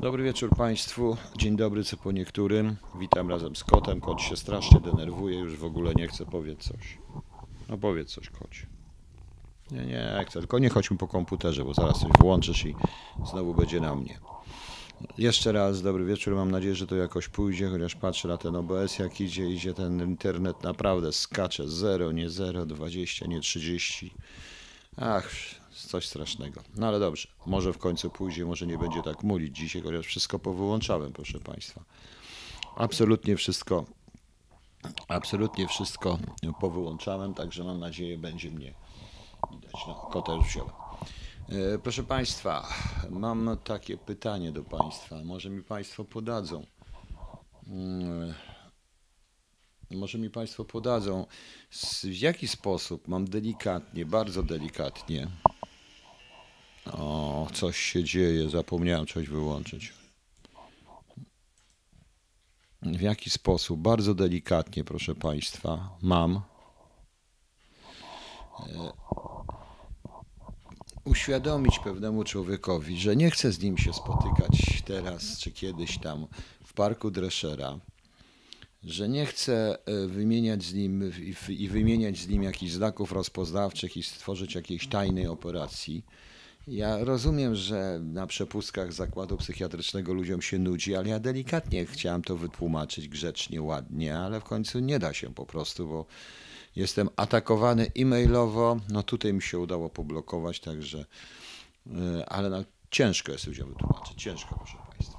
Dobry wieczór Państwu. Dzień dobry co po niektórym. Witam razem z kotem. Kot się strasznie denerwuje, już w ogóle nie chce. Powiedz coś. No powiedz coś, kocie. Nie, nie chcę, tylko nie chodźmy po komputerze, bo zaraz coś włączysz i znowu będzie na mnie. Jeszcze raz dobry wieczór. Mam nadzieję, że to jakoś pójdzie, chociaż patrzę na ten OBS, jak idzie, idzie ten internet naprawdę skacze. 0, nie 0, 20, nie 30. Ach, coś strasznego. No ale dobrze, może w końcu pójdzie, może nie będzie tak mulić dzisiaj, chociaż wszystko powyłączałem, proszę Państwa. Absolutnie wszystko, absolutnie wszystko powyłączałem, także mam nadzieję, będzie mnie widać. No, kota już wziąłem. E, Proszę Państwa, mam takie pytanie do Państwa. Może mi Państwo podadzą. Mm, Może mi Państwo podadzą, w jaki sposób mam delikatnie, bardzo delikatnie. O, coś się dzieje, zapomniałem coś wyłączyć. W jaki sposób, bardzo delikatnie, proszę Państwa, mam uświadomić pewnemu człowiekowi, że nie chcę z nim się spotykać teraz czy kiedyś tam w parku Dreschera, że nie chcę e, wymieniać z nim i wymieniać z nim jakichś znaków rozpoznawczych i stworzyć jakiejś tajnej operacji. Ja rozumiem, że na przepustkach zakładu psychiatrycznego ludziom się nudzi, ale ja delikatnie chciałem to wytłumaczyć grzecznie, ładnie, ale w końcu nie da się po prostu, bo jestem atakowany e-mailowo. No tutaj mi się udało poblokować, także, e, ale no, ciężko jest ludziom wytłumaczyć, ciężko, proszę Państwa.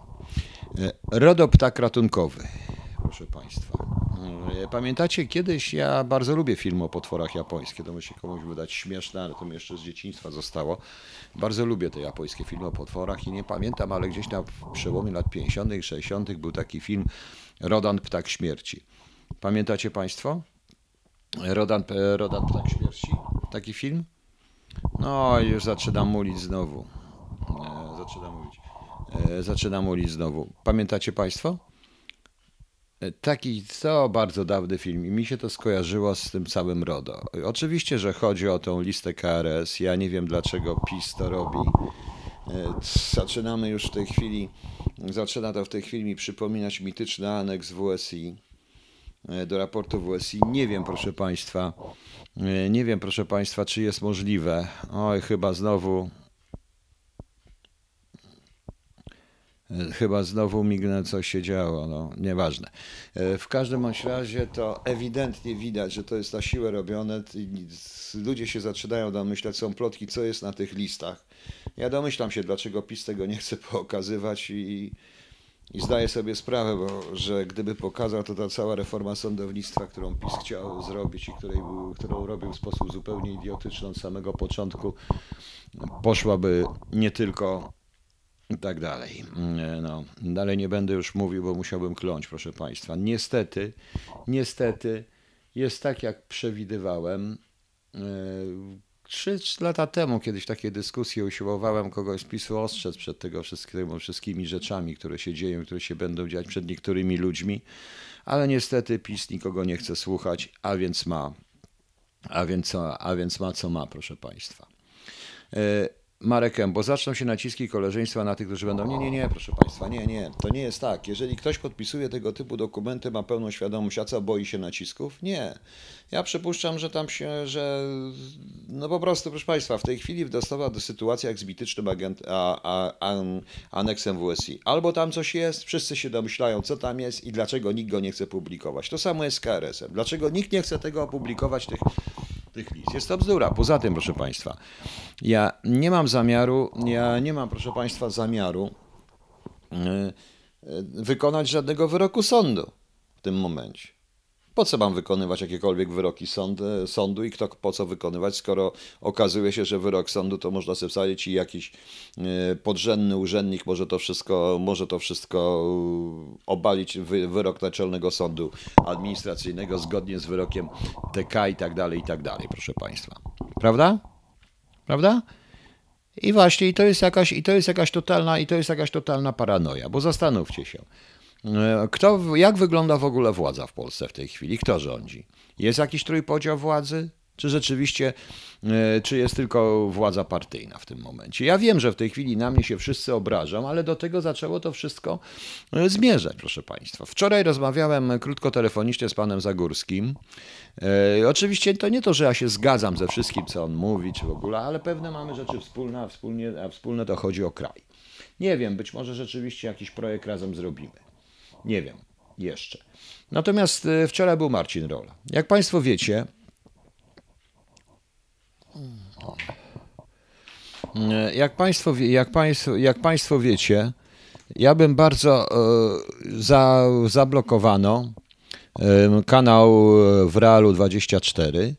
E, Rodoptak ratunkowy, proszę Państwa. E, Pamiętacie, kiedyś ja bardzo lubię filmy o potworach japońskie. To może się komuś wydać śmieszne, ale to mi jeszcze z dzieciństwa zostało. Bardzo lubię te japońskie filmy o potworach i nie pamiętam, ale gdzieś na przełomie lat 50. i 60. był taki film Rodan Ptak Śmierci. Pamiętacie Państwo? Rodan, e, Rodan Ptak Śmierci? Taki film? No już zaczynam mulić znowu. E, zaczynam mulić. E, zaczynam mulić znowu. Pamiętacie Państwo? E, Taki to bardzo dawny film i mi się to skojarzyło z tym całym RODO. Oczywiście, że chodzi o tą listę KRS. Ja nie wiem dlaczego PiS to robi. E, Zaczynamy już w tej chwili, zaczyna to w tej chwili mi przypominać mityczny aneks WSI e, do raportu WSI. Nie wiem, proszę Państwa, nie wiem, proszę Państwa, czy jest możliwe. Oj, chyba znowu, e, chyba znowu mignę, coś się działo, no, nieważne. E, W każdym razie to ewidentnie widać, że to jest na siłę robione. Ludzie się zaczynają domyślać, są plotki, co jest na tych listach. Ja domyślam się, dlaczego PiS tego nie chce pokazywać i, i zdaję sobie sprawę, bo, że gdyby pokazał, to ta cała reforma sądownictwa, którą PiS chciał zrobić i której, którą robił w sposób zupełnie idiotyczny od samego początku, poszłaby nie tylko i tak dalej. Nie, No, dalej nie będę już mówił, bo musiałbym kląć, proszę Państwa. Niestety, niestety jest tak, jak przewidywałem. E, Trzy lata temu, kiedyś w takiej dyskusji usiłowałem kogoś z PiSu ostrzec przed tego wszystkiego, wszystkimi rzeczami, które się dzieją, które się będą dziać przed niektórymi ludźmi, ale niestety PiS nikogo nie chce słuchać, a więc ma, a więc, a więc ma co ma, proszę Państwa. E, Marek M., bo zaczną się naciski koleżeństwa na tych, którzy będą. Nie, nie, nie, proszę Państwa, nie, nie. To nie jest tak. Jeżeli ktoś podpisuje tego typu dokumenty, ma pełną świadomość, a co boi się nacisków? Nie. Ja przypuszczam, że tam się, że. No po prostu, proszę Państwa, w tej chwili dostawa do sytuacji jak z mitycznym agent, a, a, aneksem WSI. Albo tam coś jest, wszyscy się domyślają, co tam jest i dlaczego nikt go nie chce publikować. To samo jest z KRS-em. Dlaczego nikt nie chce tego opublikować, tych tych list. Jest to bzdura. Poza tym, proszę Państwa, ja nie mam zamiaru, ja nie mam, proszę Państwa, zamiaru y, y, wykonać żadnego wyroku sądu w tym momencie. Po co mam wykonywać jakiekolwiek wyroki sąd, sądu i kto po co wykonywać, skoro okazuje się, że wyrok sądu to można sobie wsadzić i jakiś y, podrzędny urzędnik może to wszystko, może to wszystko obalić wy, wyrok Naczelnego Sądu Administracyjnego zgodnie z wyrokiem TK i tak dalej, i tak dalej, proszę Państwa. Prawda? Prawda? I właśnie i to jest jakaś, i to jest jakaś totalna, i to jest jakaś totalna paranoja, bo zastanówcie się. E, Kto, jak wygląda w ogóle władza w Polsce w tej chwili? Kto rządzi? Jest jakiś trójpodział władzy? Czy rzeczywiście, e, czy jest tylko władza partyjna w tym momencie? Ja wiem, że w tej chwili na mnie się wszyscy obrażą, ale do tego zaczęło to wszystko e, zmierzać, proszę Państwa. Wczoraj rozmawiałem krótko telefonicznie z panem Zagórskim. Oczywiście to nie to, że ja się zgadzam ze wszystkim, co on mówi, czy w ogóle, ale pewne mamy rzeczy wspólne, a, wspólnie, a wspólne to chodzi o kraj. Nie wiem, być może rzeczywiście jakiś projekt razem zrobimy. Nie wiem jeszcze. Natomiast e, wczoraj był Marcin Rola. Jak Państwo wiecie, e, jak Państwo, jak państwo, jak państwo wiecie, ja bym bardzo e, za, zablokowano kanał w Realu 24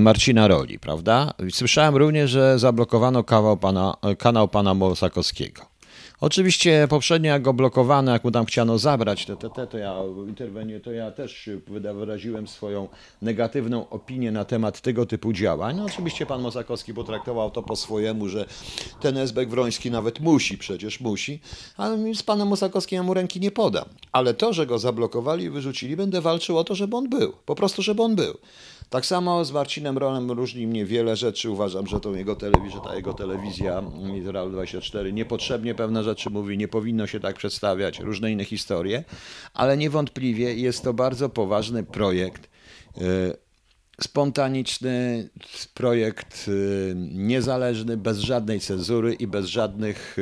Marcina Roli, prawda? Słyszałem również, że zablokowano kanał pana, kanał pana Mosakowskiego. Oczywiście poprzednio jak go blokowano, jak mu tam chciano zabrać te, te, te, to ja interweniuję, to ja też wyraziłem swoją negatywną opinię na temat tego typu działań. No oczywiście pan Mosakowski potraktował to po swojemu, że ten Esbek Wroński nawet musi, przecież musi, ale z panem Mosakowskim ja mu ręki nie podam. Ale to, że go zablokowali i wyrzucili, będę walczył o to, żeby on był. Po prostu, żeby on był. Tak samo z Marcinem Rolem różni mnie wiele rzeczy. Uważam, że to jego ta jego telewizja Izrael 24 niepotrzebnie pewne rzeczy mówi, nie powinno się tak przedstawiać, różne inne historie, ale niewątpliwie jest to bardzo poważny projekt. E, spontaniczny projekt, e, niezależny, bez żadnej cenzury i bez żadnych,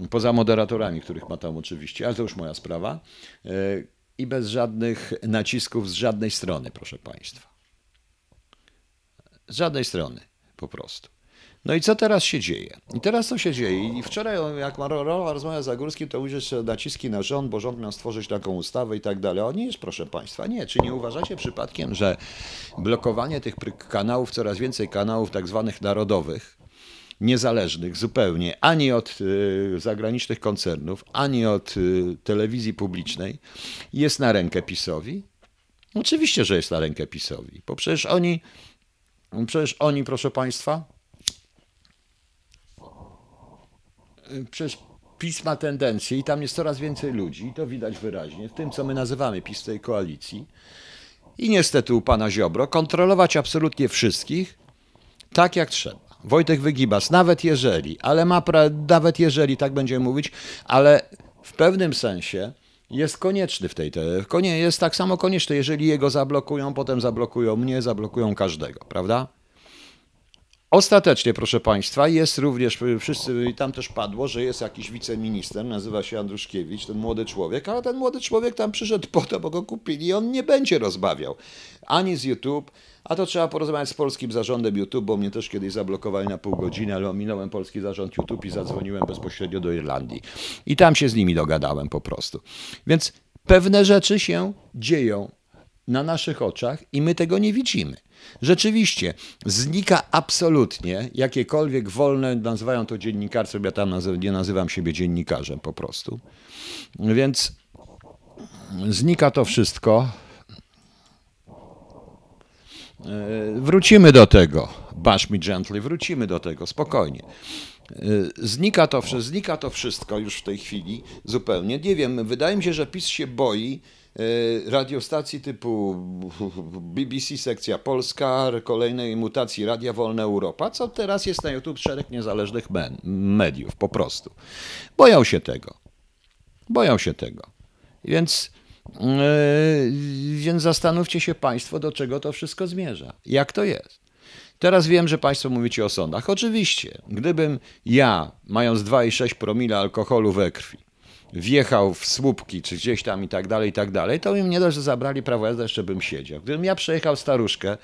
e, poza moderatorami, których ma tam oczywiście, ale to już moja sprawa, i bez żadnych nacisków z żadnej strony, proszę Państwa. Z żadnej strony po prostu. No i co teraz się dzieje? I teraz co się dzieje? I wczoraj, jak Marola rozmawia z Zagórskim, to ujrzeć naciski na rząd, bo rząd miał stworzyć taką ustawę i tak dalej. O nie proszę Państwa, nie. Czy nie uważacie przypadkiem, że blokowanie tych kanałów, coraz więcej kanałów tak zwanych narodowych, niezależnych zupełnie, ani od y, zagranicznych koncernów, ani od y, telewizji publicznej, jest na rękę PiSowi? Oczywiście, że jest na rękę PiSowi, bo przecież oni Przecież oni, proszę Państwa, przecież PiS ma tendencję i tam jest coraz więcej ludzi, to widać wyraźnie, w tym co my nazywamy PiS tej koalicji i niestety u pana Ziobro, kontrolować absolutnie wszystkich tak jak trzeba. Wojtek Wygibas, nawet jeżeli, ale ma, pra- nawet jeżeli, tak będziemy mówić, ale w pewnym sensie jest konieczny w tej konie jest tak samo konieczny, jeżeli jego zablokują, potem zablokują mnie, zablokują każdego, prawda? Ostatecznie, proszę Państwa, jest również, wszyscy, i tam też padło, że jest jakiś wiceminister, nazywa się Andruszkiewicz, ten młody człowiek, ale ten młody człowiek tam przyszedł po to, bo go kupili i on nie będzie rozbawiał ani z YouTube, a to trzeba porozmawiać z polskim zarządem YouTube, bo mnie też kiedyś zablokowali na pół godziny, ale ominąłem polski zarząd YouTube i zadzwoniłem bezpośrednio do Irlandii. I tam się z nimi dogadałem po prostu. Więc pewne rzeczy się dzieją na naszych oczach i my tego nie widzimy. Rzeczywiście, znika absolutnie jakiekolwiek wolne, nazywają to dziennikarstwem, ja tam nie nazywam siebie dziennikarzem po prostu. Więc znika to wszystko. E, wrócimy do tego. Bash me gently, wrócimy do tego, spokojnie. E, znika to, znika to wszystko już w tej chwili zupełnie. Nie wiem, wydaje mi się, że PiS się boi radiostacji typu BBC Sekcja Polska, kolejnej mutacji Radia Wolna Europa, co teraz jest na YouTube szereg niezależnych mediów, po prostu. Boją się tego. Boją się tego. Więc Yy, więc zastanówcie się Państwo, do czego to wszystko zmierza. Jak to jest? Teraz wiem, że Państwo mówicie o sądach. Oczywiście, gdybym ja, mając 2,6 promila alkoholu we krwi, wjechał w słupki, czy gdzieś tam i tak dalej, i tak dalej, to bym nie dość, że zabrali prawo jazdy, jeszcze bym siedział. Gdybym ja przejechał staruszkę,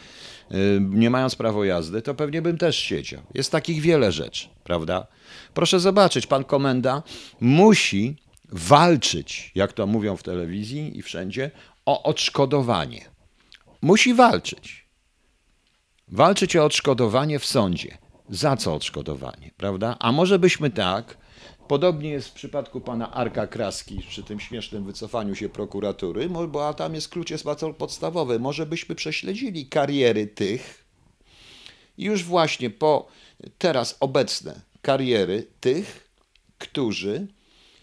yy, nie mając prawo jazdy, to pewnie bym też siedział. Jest takich wiele rzeczy, prawda? Proszę zobaczyć, pan komenda musi walczyć, jak to mówią w telewizji i wszędzie, o odszkodowanie. Musi walczyć. Walczyć o odszkodowanie w sądzie. Za co odszkodowanie, prawda? A może byśmy tak, podobnie jest w przypadku pana Arka Kraski przy tym śmiesznym wycofaniu się prokuratury, bo a tam jest klucz jest bardzo podstawowy. Może byśmy prześledzili kariery tych już właśnie po teraz obecne kariery tych, którzy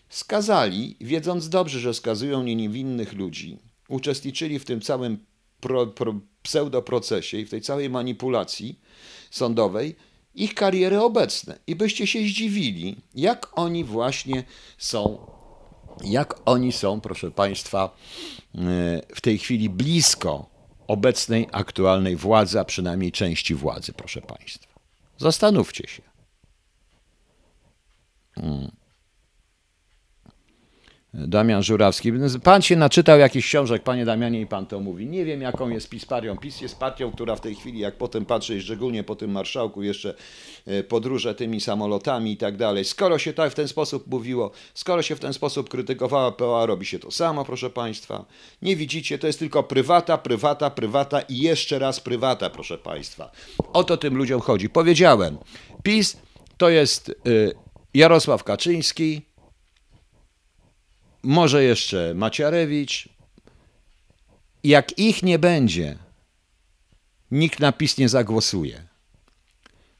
skazali, wiedząc dobrze, że skazują niewinnych ludzi, uczestniczyli w tym całym pro, pro, pseudoprocesie i w tej całej manipulacji sądowej ich kariery obecne. I byście się zdziwili, jak oni właśnie są, jak oni są, proszę Państwa, e, w tej chwili blisko obecnej, aktualnej władzy, a przynajmniej części władzy, proszę Państwa. Zastanówcie się. Hmm. Damian Żurawski. Pan się naczytał jakichś książek, panie Damianie, i pan to mówi. Nie wiem, jaką jest PiS partią. PiS jest partią, która w tej chwili, jak potem patrzę, szczególnie po tym marszałku, jeszcze e, podróże tymi samolotami i tak dalej. Skoro się tak w ten sposób mówiło, skoro się w ten sposób krytykowała POA, robi się to samo, proszę państwa. Nie widzicie, to jest tylko prywata, prywata, prywata i jeszcze raz prywata, proszę państwa. O to tym ludziom chodzi. Powiedziałem, PiS to jest e, Jarosław Kaczyński, może jeszcze Maciarewicz. Jak ich nie będzie, nikt na PiS nie zagłosuje.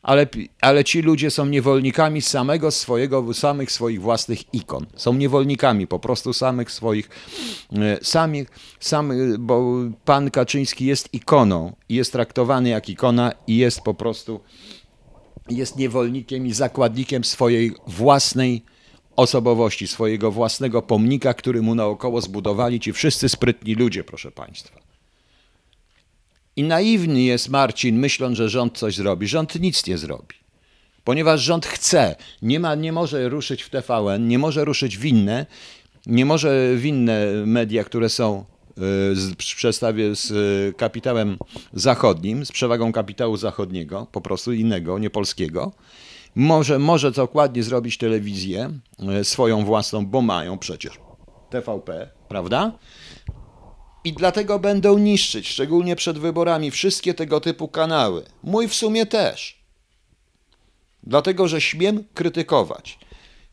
Ale, ale ci ludzie są niewolnikami samego swojego, samych swoich własnych ikon. Są niewolnikami po prostu samych swoich, e, samych, samych, bo pan Kaczyński jest ikoną i jest traktowany jak ikona i jest po prostu, jest niewolnikiem i zakładnikiem swojej własnej osobowości, swojego własnego pomnika, który mu naokoło zbudowali ci wszyscy sprytni ludzie, proszę Państwa. I naiwny jest Marcin, myśląc, że rząd coś zrobi. Rząd nic nie zrobi. Ponieważ rząd chce, nie, ma, nie może ruszyć w TVN, nie może ruszyć w inne, nie może w inne media, które są y, z, przestawie z y, kapitałem zachodnim, z przewagą kapitału zachodniego, po prostu innego, nie polskiego może, może dokładnie zrobić telewizję e, swoją własną, bo mają przecież TVP, prawda? I dlatego będą niszczyć, szczególnie przed wyborami, wszystkie tego typu kanały. Mój w sumie też. Dlatego, że śmiem krytykować.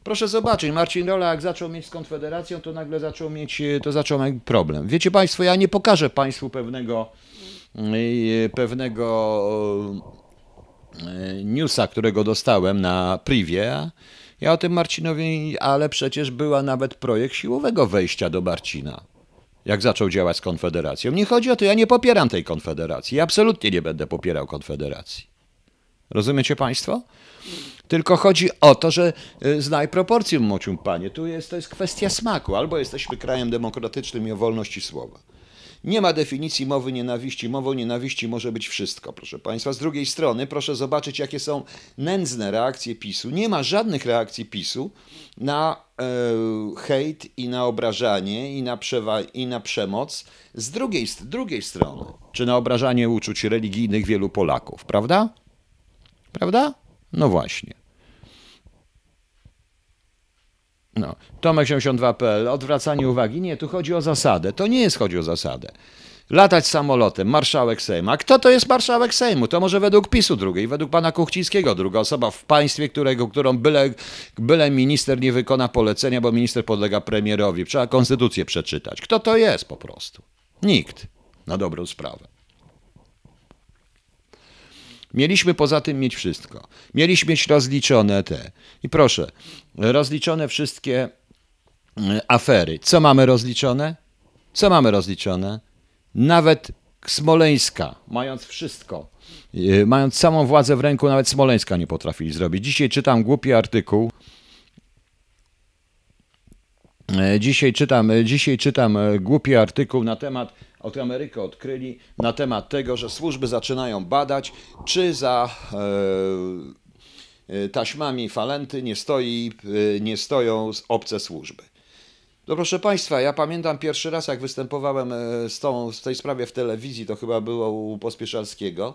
Proszę zobaczyć, Marcin Rola jak zaczął mieć z Konfederacją, to nagle zaczął mieć, e, to zaczął mieć problem. Wiecie Państwo, ja nie pokażę Państwu pewnego, e, pewnego newsa, którego dostałem na privie, ja o tym Marcinowi, ale przecież była nawet projekt siłowego wejścia do Marcina, jak zaczął działać z Konfederacją. Nie chodzi o to, ja nie popieram tej Konfederacji, ja absolutnie nie będę popierał Konfederacji. Rozumiecie Państwo? Tylko chodzi o to, że e, znaj proporcję, mocium panie. Tu jest, to jest kwestia smaku. Albo jesteśmy krajem demokratycznym i o wolności słowa. Nie ma definicji mowy nienawiści. Mową nienawiści może być wszystko, proszę Państwa. Z drugiej strony, proszę zobaczyć, jakie są nędzne reakcje PiSu. Nie ma żadnych reakcji PiSu na e, hejt i na obrażanie i na, przewa- i na przemoc z drugiej, z drugiej strony. Czy na obrażanie uczuć religijnych wielu Polaków, prawda? Prawda? No właśnie. No. Tomek82.pl, odwracanie uwagi. Nie, tu chodzi o zasadę. To nie jest chodzi o zasadę. Latać samolotem, marszałek Sejmu. A kto to jest marszałek Sejmu? To może według PiSu drugiej, według pana Kuchcińskiego druga osoba w państwie, którego, którą byle, byle minister nie wykona polecenia, bo minister podlega premierowi. Trzeba konstytucję przeczytać. Kto to jest po prostu? Nikt. Na dobrą sprawę. Mieliśmy poza tym mieć wszystko. Mieliśmy mieć rozliczone te. I proszę, rozliczone wszystkie e, afery. Co mamy rozliczone? Co mamy rozliczone? Nawet Smoleńska, mając wszystko, e, mając samą władzę w ręku, nawet Smoleńska nie potrafili zrobić. Dzisiaj czytam głupi artykuł. E, dzisiaj czytam, dzisiaj czytam głupi artykuł na temat od Ameryki odkryli na temat tego, że służby zaczynają badać, czy za e, e, taśmami falenty nie, stoi, e, nie stoją obce służby. No proszę Państwa, ja pamiętam pierwszy raz, jak występowałem z tą, w tej sprawie w telewizji, to chyba było u Pospieszalskiego,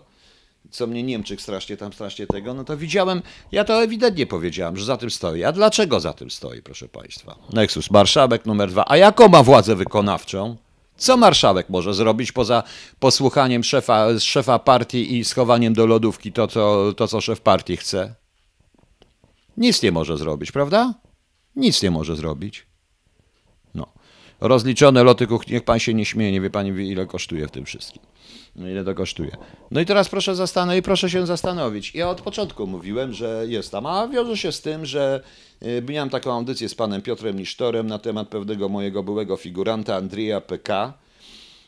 co mnie Niemczyk strasznie tam, strasznie tego, no to widziałem, ja to ewidentnie powiedziałem, że za tym stoi. A dlaczego za tym stoi, proszę Państwa? Nexus, marszałek numer dwa. A jaką ma władzę wykonawczą? Co marszałek może zrobić poza posłuchaniem szefa, szefa partii i schowaniem do lodówki to co, to, co szef partii chce? Nic nie może zrobić, prawda? Nic nie może zrobić. No. Rozliczone loty kuchni, niech pan się nie śmieje, nie wie pani ile kosztuje w tym wszystkim. No ile to kosztuje. No i teraz proszę zastanowić, proszę się zastanowić. Ja od początku mówiłem, że jest tam, a wiąże się z tym, że y, miałem taką audycję z panem Piotrem Nisztorem na temat pewnego mojego byłego figuranta Andrija PK,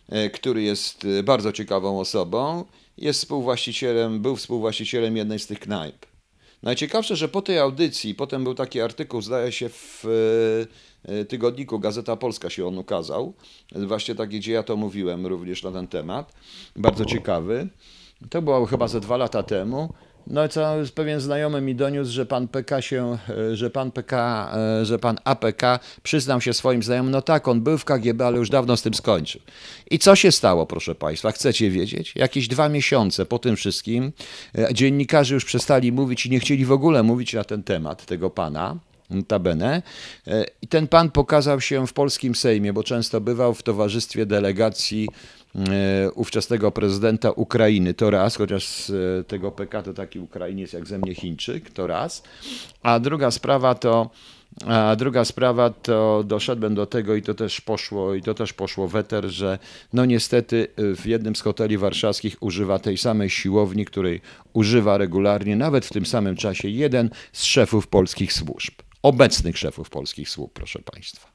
e, który jest e, bardzo ciekawą osobą, jest współwłaścicielem, był współwłaścicielem jednej z tych knajp. Najciekawsze, że po tej audycji, potem był taki artykuł, zdaje się, w tygodniku Gazeta Polska się on ukazał, właśnie taki, gdzie ja to mówiłem również na ten temat, bardzo ciekawy. To było chyba ze dwa lata temu. No co pewien znajomy mi doniósł, że pan PK się, e, że pan PK, e, że pan APK przyznał się swoim znajomym, no tak, on był w KGB, ale już dawno z tym skończył. I co się stało, proszę państwa? Chcecie wiedzieć? Jakieś dwa miesiące po tym wszystkim e, dziennikarze już przestali mówić i nie chcieli w ogóle mówić na ten temat tego pana. Notabene. I ten pan pokazał się w polskim Sejmie, bo często bywał w towarzystwie delegacji E, ówczesnego prezydenta Ukrainy, to raz, chociaż z e, tego PK to taki Ukrainiec jak ze mnie Chińczyk, to raz. A druga sprawa to, a druga sprawa to doszedłem do tego i to też poszło, i to też poszło weter, że no niestety e, w jednym z hoteli warszawskich używa tej samej siłowni, której używa regularnie, nawet w tym samym czasie, jeden z szefów polskich służb. Obecnych szefów polskich służb, proszę Państwa.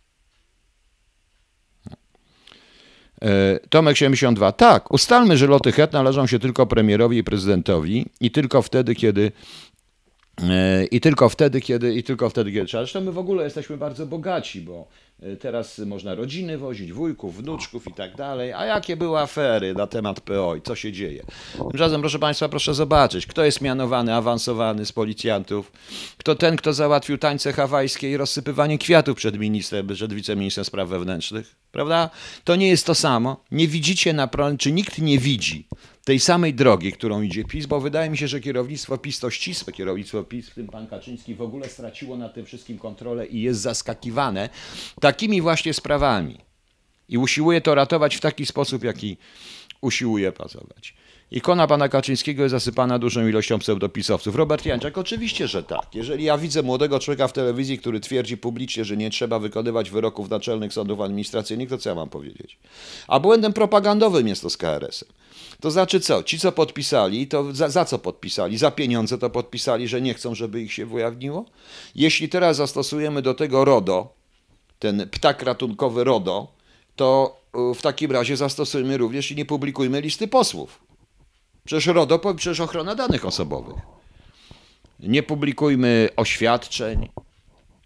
E, Tomek 72. Tak, ustalmy, że loty HET należą się tylko premierowi i prezydentowi i tylko wtedy, kiedy e, i tylko wtedy, kiedy i tylko wtedy, kiedy trzeba. Zresztą my w ogóle jesteśmy bardzo bogaci, bo teraz można rodziny wozić, wujków, wnuczków i tak dalej. A jakie były afery na temat PO i co się dzieje? Tymczasem, proszę Państwa, proszę zobaczyć, kto jest mianowany, awansowany z policjantów, kto ten, kto załatwił tańce hawajskie i rozsypywanie kwiatów przed ministrem, przed wiceministrem spraw wewnętrznych prawda? To nie jest to samo. Nie widzicie na czy nikt nie widzi tej samej drogi, którą idzie PiS, bo wydaje mi się, że kierownictwo PiS to ścisłe kierownictwo PiS, w tym pan Kaczyński w ogóle straciło na tym wszystkim kontrolę i jest zaskakiwane takimi właśnie sprawami. I usiłuje to ratować w taki sposób, jaki usiłuje pracować. Ikona pana Kaczyńskiego jest zasypana dużą ilością pseudopisowców. Robert Janczak, oczywiście, że tak. Jeżeli ja widzę młodego człowieka w telewizji, który twierdzi publicznie, że nie trzeba wykonywać wyroków naczelnych sądów administracyjnych, to co ja mam powiedzieć? A błędem propagandowym jest to z KRS-em. To znaczy co? Ci, co podpisali, to za, za, co podpisali? Za pieniądze to podpisali, że nie chcą, żeby ich się ujawniło? Jeśli teraz zastosujemy do tego RODO, ten ptak ratunkowy RODO, to y, w takim razie zastosujmy również i nie publikujmy listy posłów. Przecież RODO, przecież ochrona danych osobowych. Nie publikujmy oświadczeń.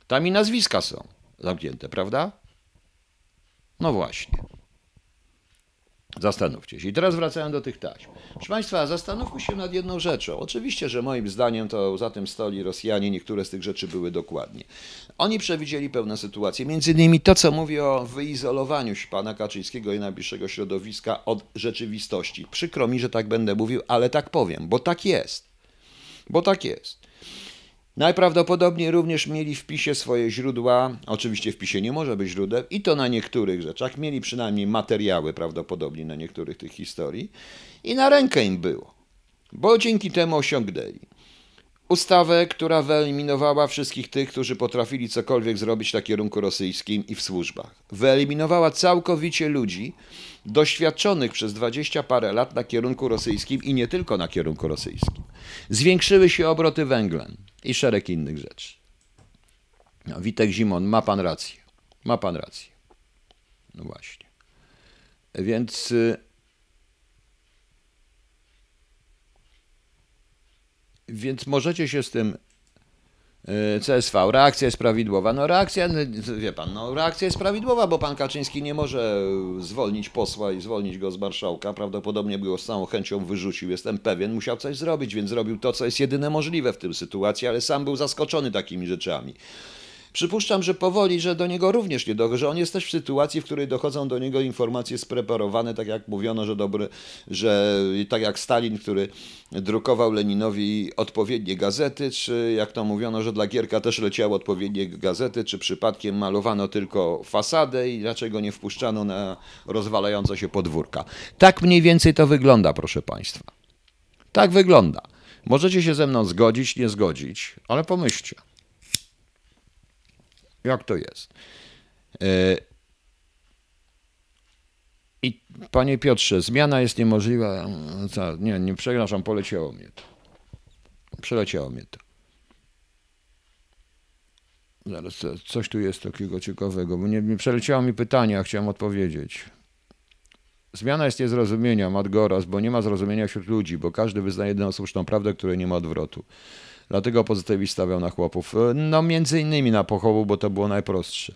Tam i nazwiska są zamknięte, prawda? No właśnie. Zastanówcie się. I teraz wracając do tych taśm. Proszę Państwa, zastanówmy się nad jedną rzeczą. Oczywiście, że moim zdaniem to za tym stoli Rosjanie, niektóre z tych rzeczy były dokładnie. Oni przewidzieli pewne sytuacje, między innymi to, co mówi o wyizolowaniu się pana Kaczyńskiego i najbliższego środowiska od rzeczywistości. Przykro mi, że tak będę mówił, ale tak powiem, bo tak jest. Bo tak jest. Najprawdopodobniej również mieli w PiSie swoje źródła, oczywiście w PiSie nie może być źródeł, i to na niektórych rzeczach. Mieli przynajmniej materiały prawdopodobnie na niektórych tych historii. I na rękę im było, bo dzięki temu osiągnęli ustawę, która wyeliminowała wszystkich tych, którzy potrafili cokolwiek zrobić na kierunku rosyjskim i w służbach. Wyeliminowała całkowicie ludzi doświadczonych przez dwadzieścia parę lat na kierunku rosyjskim i nie tylko na kierunku rosyjskim. Zwiększyły się obroty węglem i szereg innych rzeczy. No, Witek Zimon, ma pan rację. Ma pan rację. No właśnie. Więc Więc możecie się z tym e, CSV, reakcja jest prawidłowa. No reakcja, no, wie pan, no reakcja jest prawidłowa, bo pan Kaczyński nie może zwolnić posła i zwolnić go z marszałka. Prawdopodobnie by go z całą chęcią wyrzucił, jestem pewien. Musiał coś zrobić, więc zrobił to, co jest jedyne możliwe w tym sytuacji, ale sam był zaskoczony takimi rzeczami. Przypuszczam, że powoli, że do niego również nie dochodzi, że on jest też w sytuacji, w której dochodzą do niego informacje spreparowane, tak jak mówiono, że dobry, że tak jak Stalin, który drukował Leninowi odpowiednie gazety, czy jak to mówiono, że dla Gierka też leciały odpowiednie gazety, czy przypadkiem malowano tylko fasadę i dlaczego nie wpuszczano na rozwalające się podwórka. Tak mniej więcej to wygląda, proszę Państwa. Tak wygląda. Możecie się ze mną zgodzić, nie zgodzić, ale pomyślcie. Jak to jest? E, I panie Piotrze, zmiana jest niemożliwa. Nie, nie, przepraszam, poleciało mnie to. Przeleciało mnie to. Zaraz, coś tu jest takiego ciekawego, bo nie, nie przeleciało mi pytanie, a chciałem odpowiedzieć. Zmiana jest niezrozumienia, Madgoros, bo nie ma zrozumienia wśród ludzi, bo każdy wyznaje jedyną słuszną prawdę, której nie ma odwrotu. Dlatego pozytywizm stawiał na chłopów. No między innymi na pochowu, bo to było najprostsze.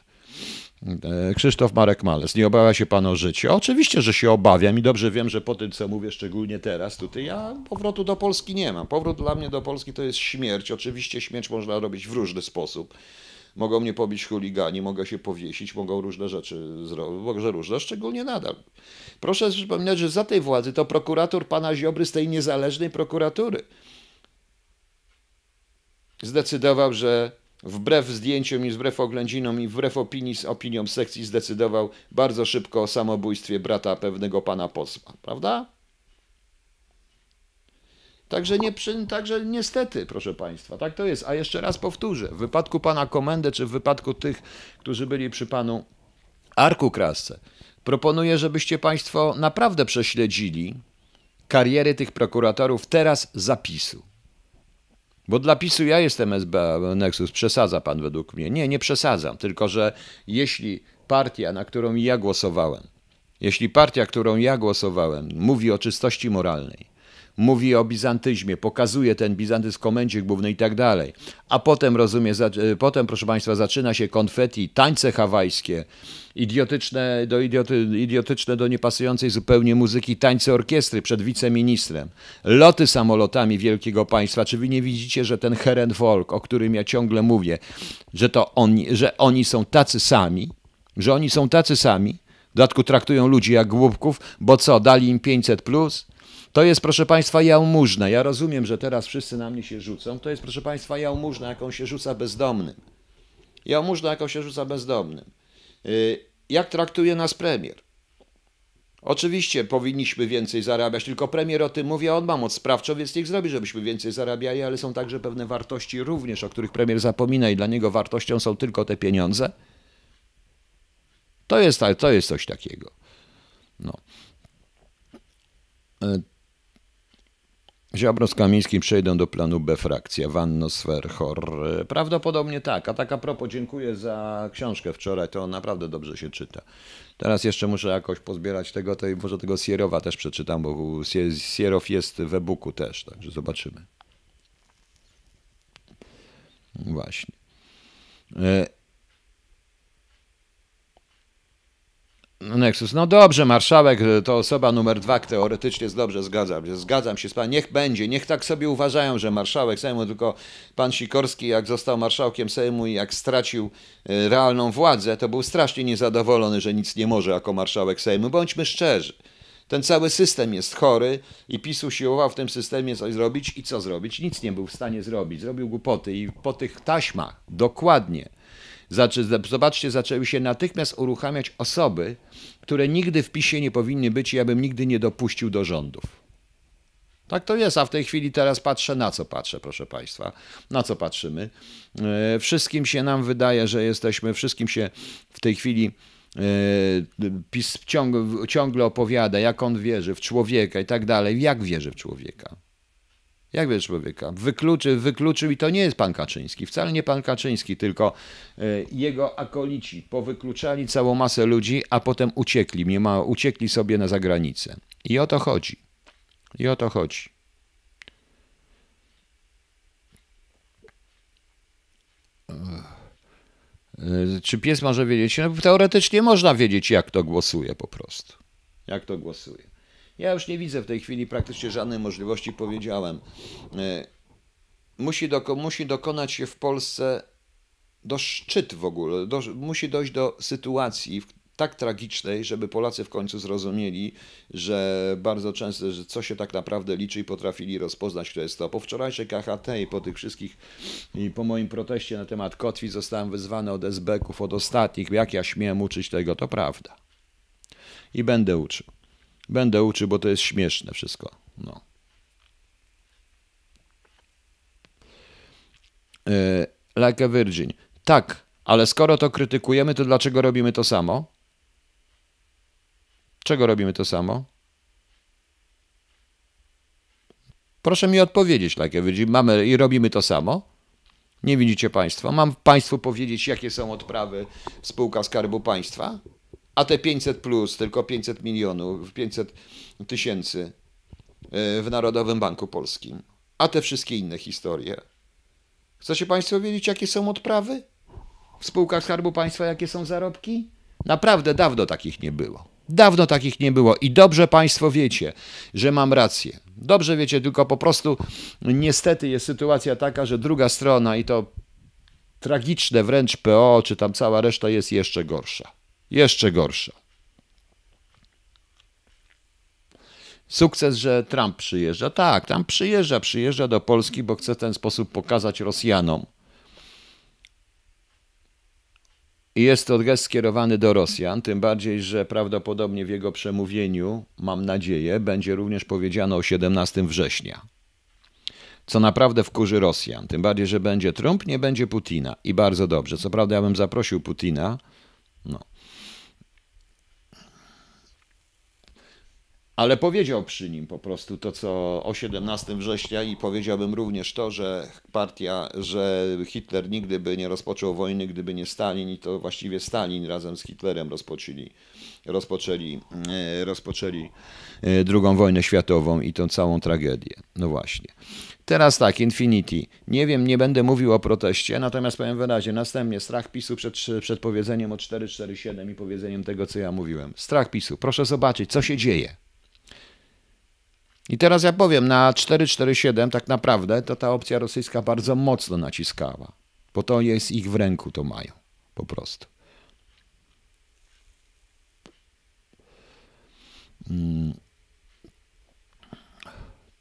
E, Krzysztof Marek Males, nie obawia się pan o życie? Oczywiście, że się obawiam i dobrze wiem, że po tym, co mówię, szczególnie teraz, tutaj ja powrotu do Polski nie mam. Powrót dla mnie do Polski to jest śmierć. Oczywiście śmierć można robić w różny sposób. Mogą mnie pobić chuligani, mogę się powiesić, mogą różne rzeczy zrobić, może różne, szczególnie nadal. Proszę przypominać, że za tej władzy to prokurator pana Ziobry z tej niezależnej prokuratury zdecydował, że wbrew zdjęciom i wbrew oględzinom i wbrew opinii, opiniom sekcji zdecydował bardzo szybko o samobójstwie brata pewnego pana posła, prawda? Także, nie, także niestety, proszę Państwa, tak to jest. A jeszcze raz powtórzę, w wypadku pana Komendy, czy w wypadku tych, którzy byli przy panu Arku Krasce, proponuję, żebyście Państwo naprawdę prześledzili kariery tych prokuratorów teraz zapisu. Bo dla PiSu ja jestem SB Nexus, przesadza pan według mnie. Nie, nie przesadzam, tylko że jeśli partia, na którą ja głosowałem, jeśli partia, którą ja głosowałem, mówi o czystości moralnej, mówi o bizantyzmie, pokazuje ten bizantyzm w komendzie głównej i tak dalej. A potem, rozumie, e, potem, proszę Państwa, zaczyna się konfeti, tańce hawajskie, idiotyczne do, idioty, idiotyczne do niepasującej zupełnie muzyki, tańce orkiestry przed wiceministrem, loty samolotami wielkiego państwa. Czy wy nie widzicie, że ten Herenvolk, o którym ja ciągle mówię, że to oni, że oni są tacy sami, że oni są tacy sami, w dodatku traktują ludzi jak głupków, bo co, dali im 500+, plus? To jest, proszę Państwa, jałmużna. Ja rozumiem, że teraz wszyscy na mnie się rzucą. To jest, proszę Państwa, jałmużna, jaką się rzuca bezdomnym. Jałmużna, jaką się rzuca bezdomnym. Y, jak traktuje nas premier? Oczywiście powinniśmy więcej zarabiać, tylko premier o tym mówi, a on ma moc sprawczą, więc niech zrobi, żebyśmy więcej zarabiali, ale są także pewne wartości również, o których premier zapomina i dla niego wartością są tylko te pieniądze. To jest, to jest coś takiego. No. Ziobro z Kamińskim przejdą do planu B frakcja, Wanno Swerchor. Prawdopodobnie tak. A tak a propos, dziękuję za książkę wczoraj, to naprawdę dobrze się czyta. Teraz jeszcze muszę jakoś pozbierać tego, to może tego Sierowa też przeczytam, bo Sierow jest w e-booku też, także zobaczymy. Właśnie. Nexus. No dobrze, marszałek to osoba numer dwa, teoretycznie jest dobrze, zgadzam się. Zgadzam się z panem. Niech będzie, niech tak sobie uważają, że marszałek Sejmu, tylko pan Sikorski, jak został marszałkiem Sejmu i jak stracił e, realną władzę, to był strasznie niezadowolony, że nic nie może jako marszałek Sejmu. Bądźmy szczerzy. Ten cały system jest chory i PiS usiłował w tym systemie coś zrobić i co zrobić? Nic nie był w stanie zrobić. Zrobił głupoty i po tych taśmach, dokładnie, Zobaczcie, zaczęły się natychmiast uruchamiać osoby, które nigdy w PiSie nie powinny być i ja bym nigdy nie dopuścił do rządów. Tak to jest, a w tej chwili teraz patrzę, na co patrzę, proszę Państwa. Na co patrzymy? E, wszystkim się nam wydaje, że jesteśmy, wszystkim się w tej chwili e, PiS ciągle, ciągle opowiada, jak on wierzy w człowieka i tak dalej. Jak wierzy w człowieka? Jak wiesz człowieka? Wykluczy, wykluczył i to nie jest pan Kaczyński, wcale nie pan Kaczyński, tylko e, jego akolici powykluczali całą masę ludzi, a potem uciekli, nie uciekli sobie na zagranicę. I o to chodzi. I o to chodzi. E, czy pies może wiedzieć? No, teoretycznie można wiedzieć, jak to głosuje po prostu. Jak to głosuje. Ja już nie widzę w tej chwili praktycznie żadnej możliwości, powiedziałem. E, musi, doko, musi dokonać się w Polsce do szczyt w ogóle, do, musi dojść do sytuacji tak tragicznej, żeby Polacy w końcu zrozumieli, że bardzo często, że co się tak naprawdę liczy i potrafili rozpoznać, kto jest to. Po wczorajszej KHT i po tych wszystkich, i po moim proteście na temat kotwi zostałem wyzwany od SB-ków, od ostatnich, jak ja śmiem uczyć tego, to prawda. I będę uczył. Będę uczył, bo to jest śmieszne wszystko. No. E, like a Virgin. Tak, ale skoro to krytykujemy, to dlaczego robimy to samo? Czego robimy to samo? Proszę mi odpowiedzieć, like a Virgin. Mamy i robimy to samo? Nie widzicie Państwo? Mam Państwu powiedzieć, jakie są odprawy spółka Skarbu Państwa? A te 500 plus, tylko 500 milionów, 500 tysięcy e, w Narodowym Banku Polskim, a te wszystkie inne historie. Chcecie Państwo wiedzieć, jakie są odprawy? W spółkach Skarbu Państwa jakie są zarobki? Naprawdę dawno takich nie było. Dawno takich nie było i dobrze Państwo wiecie, że mam rację. Dobrze wiecie, tylko po prostu niestety jest sytuacja taka, że druga strona i to tragiczne wręcz PO, czy tam cała reszta jest jeszcze gorsza. Jeszcze gorsza. Sukces, że Trump przyjeżdża. Tak, tam przyjeżdża, przyjeżdża do Polski, bo chce w ten sposób pokazać Rosjanom. I jest to gest skierowany do Rosjan, tym bardziej, że prawdopodobnie w jego przemówieniu, mam nadzieję, będzie również powiedziano o 17 września. Co naprawdę wkurzy Rosjan. Tym bardziej, że będzie Trump, nie będzie Putina. I bardzo dobrze. Co prawda, ja bym zaprosił Putina. No. Ale powiedział przy nim po prostu to, co o 17 września i powiedziałbym również to, że partia, że Hitler nigdy by nie rozpoczął wojny, gdyby nie Stalin i to właściwie Stalin razem z Hitlerem rozpoczęli, rozpoczęli, e, rozpoczęli e, drugą wojnę światową i tą całą tragedię. No właśnie. Teraz tak, Infinity. Nie wiem, nie będę mówił o proteście, natomiast powiem wyraźnie, następnie strach PiSu przed, przed powiedzeniem o 447 i powiedzeniem tego, co ja mówiłem. Strach PiSu. Proszę zobaczyć, co się dzieje. I teraz ja powiem, na 447 tak naprawdę to ta opcja rosyjska bardzo mocno naciskała, bo to jest ich w ręku, to mają po prostu. Hmm.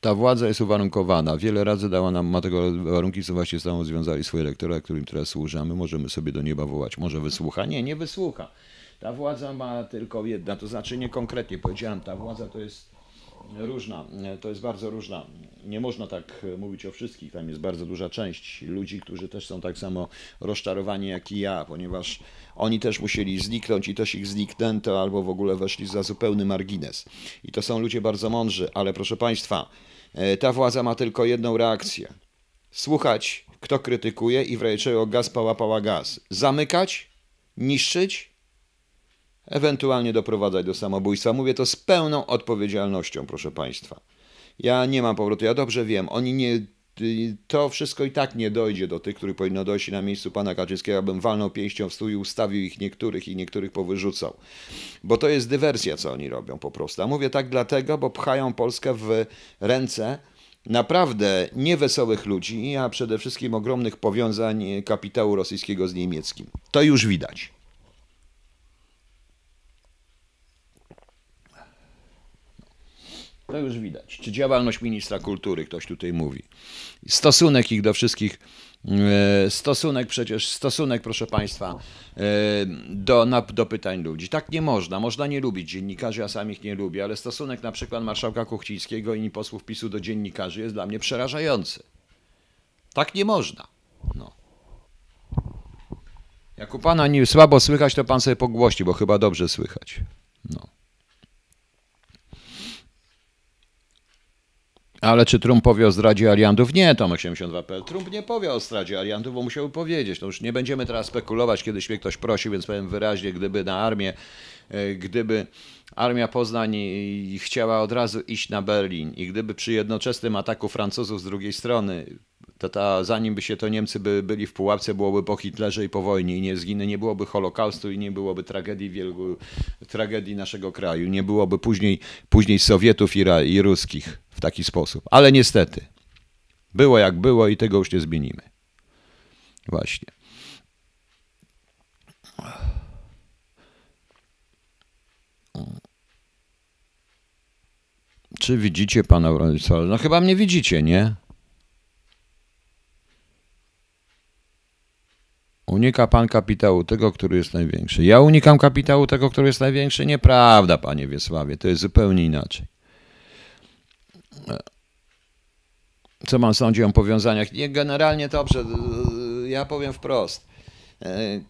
Ta władza jest uwarunkowana. Wiele razy dała nam ma tego warunki, co właśnie z samą związali swoje elektora, którym teraz służamy. Możemy sobie do nieba wołać. Może wysłucha? Nie, nie wysłucha. Ta władza ma tylko jedna, to znaczy nie konkretnie powiedziałem, ta władza to jest różna, to jest bardzo różna. Nie można tak mówić o wszystkich, tam jest bardzo duża część ludzi, którzy też są tak samo rozczarowani jak i ja, ponieważ oni też musieli zniknąć i też ich zniknęto albo w ogóle weszli za zupełny margines. I to są ludzie bardzo mądrzy, ale proszę Państwa, e, ta władza ma tylko jedną reakcję. Słuchać, kto krytykuje i w razie czego gaz pała, pała gaz. Zamykać, niszczyć ewentualnie doprowadzać do samobójstwa. Mówię to z pełną odpowiedzialnością, proszę Państwa. Ja nie mam powrotu, ja dobrze wiem, oni nie, to wszystko i tak nie dojdzie do tych, których powinno dojść na miejscu pana Kaczyńskiego, abym walnął pięścią w stół i ustawił ich niektórych i niektórych powyrzucał. Bo to jest dywersja, co oni robią po prostu. A mówię tak dlatego, bo pchają Polskę w ręce naprawdę niewesołych ludzi, a przede wszystkim ogromnych powiązań kapitału rosyjskiego z niemieckim. To już widać. To już widać. Czy działalność ministra kultury, ktoś tutaj mówi. Stosunek ich do wszystkich, e, stosunek przecież, stosunek, proszę Państwa, e, do, na, do pytań ludzi. Tak nie można. Można nie lubić dziennikarzy, ja sam ich nie lubię, ale stosunek na przykład marszałka Kuchcińskiego i posłów PiSu do dziennikarzy jest dla mnie przerażający. Tak nie można. No. Jak u Pana nie słabo słychać, to Pan sobie pogłości, bo chyba dobrze słychać. No. Ale czy Trump powie o zdradzie aliantów? Nie, Tom 82.pl. Trump nie powie o zdradzie aliantów, bo musiał powiedzieć. No już nie będziemy teraz spekulować, kiedyś mnie ktoś prosił, więc powiem wyraźnie, gdyby na armię, e, gdyby armia Poznań chciała od razu iść na Berlin i gdyby przy jednoczesnym ataku Francuzów z drugiej strony to ta, zanim by się to Niemcy by byli w pułapce, byłoby po Hitlerze i po wojnie i nie zginę, nie byłoby Holokaustu i nie byłoby tragedii tragedii naszego kraju, nie byłoby później, później Sowietów i, i Ruskich w taki sposób. Ale niestety, było jak było i tego już nie zmienimy. Właśnie. Czy widzicie pana Bronisława? No chyba mnie widzicie, nie? Unika pan kapitału tego, który jest największy. Ja unikam kapitału tego, który jest największy? Nieprawda, panie Wiesławie, to jest zupełnie inaczej. Co pan sądzi o powiązaniach? Nie, generalnie dobrze, ja powiem wprost.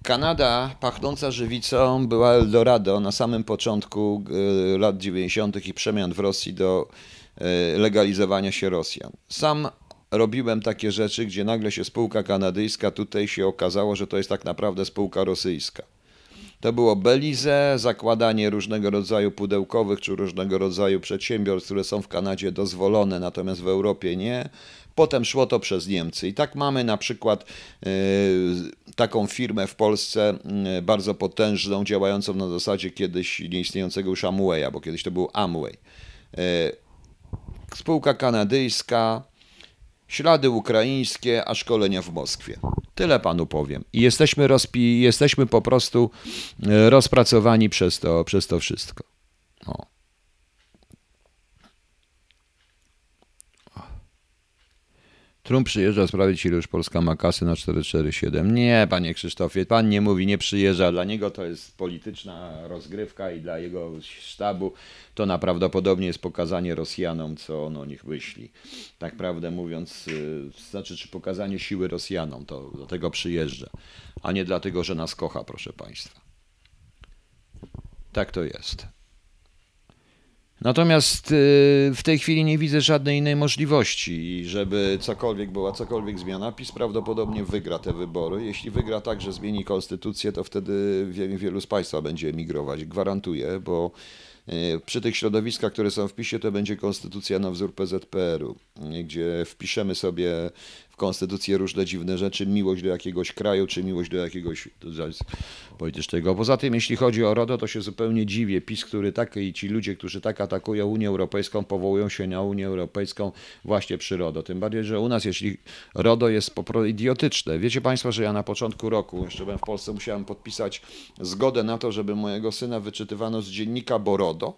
Kanada pachnąca żywicą była Eldorado na samym początku e, lat 90. i przemian w Rosji do e, legalizowania się Rosjan. Sam robiłem takie rzeczy, gdzie nagle się spółka kanadyjska, tutaj się okazało, że to jest tak naprawdę spółka rosyjska. To było Belize, zakładanie różnego rodzaju pudełkowych czy różnego rodzaju przedsiębiorstw, które są w Kanadzie dozwolone, natomiast w Europie nie. Potem szło to przez Niemcy. I tak mamy na przykład e, taką firmę w Polsce e, bardzo potężną, działającą na zasadzie kiedyś nieistniejącego już Amwaya, bo kiedyś to był Amway. E, spółka kanadyjska, ślady ukraińskie, a szkolenia w Moskwie. Tyle panu powiem. I jesteśmy, rozpi- jesteśmy po prostu rozpracowani przez to, przez to wszystko. Trump przyjeżdża sprawdzić, ile już Polska ma kasy na 447. Nie, panie Krzysztofie, pan nie mówi, nie przyjeżdża. Dla niego to jest polityczna rozgrywka i dla jego sztabu to najprawdopodobniej jest pokazanie Rosjanom, co on o nich myśli. Tak prawdę mówiąc, yy, znaczy, czy pokazanie siły Rosjanom, to do tego przyjeżdża, a nie dlatego, że nas kocha, proszę państwa. Tak to jest. Natomiast y, w tej chwili nie widzę żadnej innej możliwości, żeby cokolwiek była, cokolwiek zmiana. PiS prawdopodobnie wygra te wybory. Jeśli wygra tak, że zmieni konstytucję, to wtedy wielu z Państwa będzie emigrować. Gwarantuję, bo y, przy tych środowiskach, które są w PiSie, to będzie konstytucja na wzór PZPR-u, gdzie wpiszemy sobie w konstytucję różne dziwne rzeczy, miłość do jakiegoś kraju, czy miłość do jakiegoś politycznego. Poza tym, jeśli chodzi o RODO, to się zupełnie dziwię. PiS, który tak i ci ludzie, którzy tak atakują Unię Europejską, powołują się na Unię Europejską właśnie przy RODO. Tym bardziej, że u nas, jeśli RODO jest po prostu idiotyczne. Wiecie Państwo, że ja na początku roku, jeszcze byłem w Polsce, musiałem podpisać zgodę na to, żeby mojego syna wyczytywano z dziennika Borodo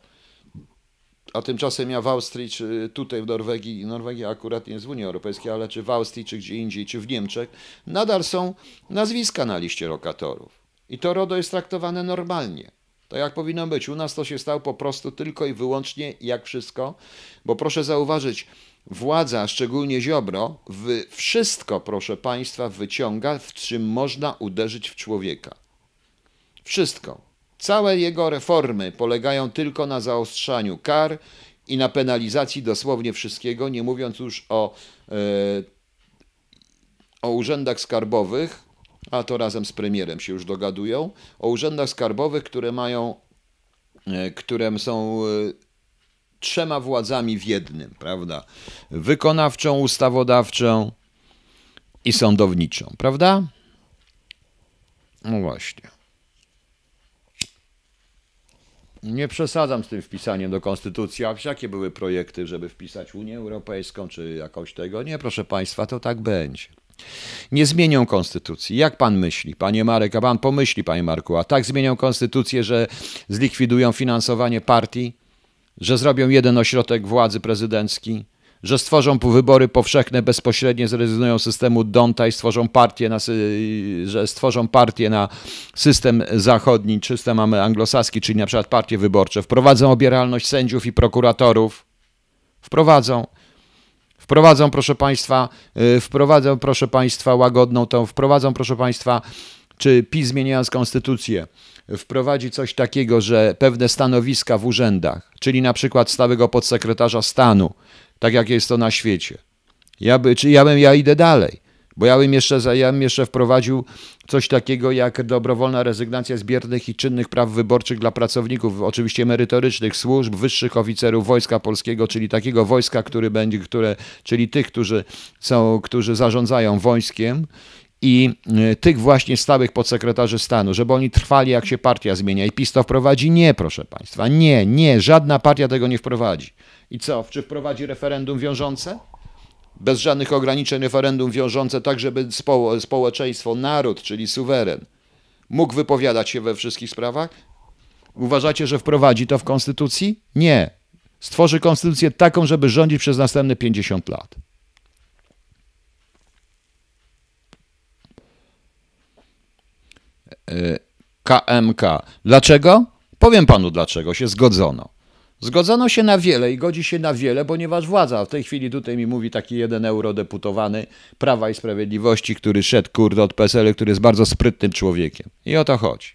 a tymczasem ja w Austrii, czy tutaj w Norwegii, Norwegia akurat nie jest w Unii Europejskiej, ale czy w Austrii, czy gdzie indziej, czy w Niemczech, nadal są nazwiska na liście lokatorów. I to RODO jest traktowane normalnie. To jak powinno być. U nas to się stało po prostu tylko i wyłącznie jak wszystko, bo proszę zauważyć, władza, szczególnie Ziobro, wszystko, proszę Państwa, wyciąga, w czym można uderzyć w człowieka. Wszystko. Całe jego reformy polegają tylko na zaostrzaniu kar i na penalizacji dosłownie wszystkiego, nie mówiąc już o, e, o urzędach skarbowych, a to razem z premierem się już dogadują, o urzędach skarbowych, które mają, e, które są e, trzema władzami w jednym, prawda? Wykonawczą, ustawodawczą i sądowniczą, prawda? No właśnie. Nie przesadzam z tym wpisaniem do konstytucji, a jakie były projekty, żeby wpisać Unię Europejską czy jakoś tego? Nie, proszę Państwa, to tak będzie. Nie zmienią konstytucji. Jak pan myśli, panie Marek, a pan pomyśli, panie Marku, a tak zmienią konstytucję, że zlikwidują finansowanie partii, że zrobią jeden ośrodek władzy prezydencki, że stworzą wybory powszechne bezpośrednie, zrezygnują z systemu Donta i stworzą partię na, że stworzą partię na system zachodni, system anglosaski, czyli na przykład partie wyborcze, wprowadzą obieralność sędziów i prokuratorów, wprowadzą, wprowadzą proszę Państwa, y, wprowadzą proszę Państwa łagodną tą, wprowadzą proszę Państwa, czy PiS zmieniając konstytucję, wprowadzi coś takiego, że pewne stanowiska w urzędach, czyli na przykład stałego podsekretarza stanu, tak jak jest to na świecie. Ja, by, czy ja, bym, ja idę dalej, bo ja bym, jeszcze, ja bym jeszcze wprowadził coś takiego jak dobrowolna rezygnacja z biernych i czynnych praw wyborczych dla pracowników, oczywiście merytorycznych służb, wyższych oficerów Wojska Polskiego, czyli takiego wojska, który będzie, które, czyli tych, którzy, są, którzy zarządzają wojskiem i y, tych właśnie stałych podsekretarzy stanu, żeby oni trwali, jak się partia zmienia. I PiS to wprowadzi? Nie, proszę Państwa, nie, nie, żadna partia tego nie wprowadzi. I co, czy wprowadzi referendum wiążące? Bez żadnych ograniczeń referendum wiążące, tak żeby spo, społeczeństwo, naród, czyli suweren, mógł wypowiadać się we wszystkich sprawach? Uważacie, że wprowadzi to w konstytucji? Nie. Stworzy konstytucję taką, żeby rządzić przez następne 50 lat. KMK. Dlaczego? Powiem panu dlaczego się zgodzono. Zgodzono się na wiele i godzi się na wiele, ponieważ władza, w tej chwili tutaj mi mówi taki jeden eurodeputowany Prawa i Sprawiedliwości, który szedł kurde od PSL, który jest bardzo sprytnym człowiekiem. I o to chodzi.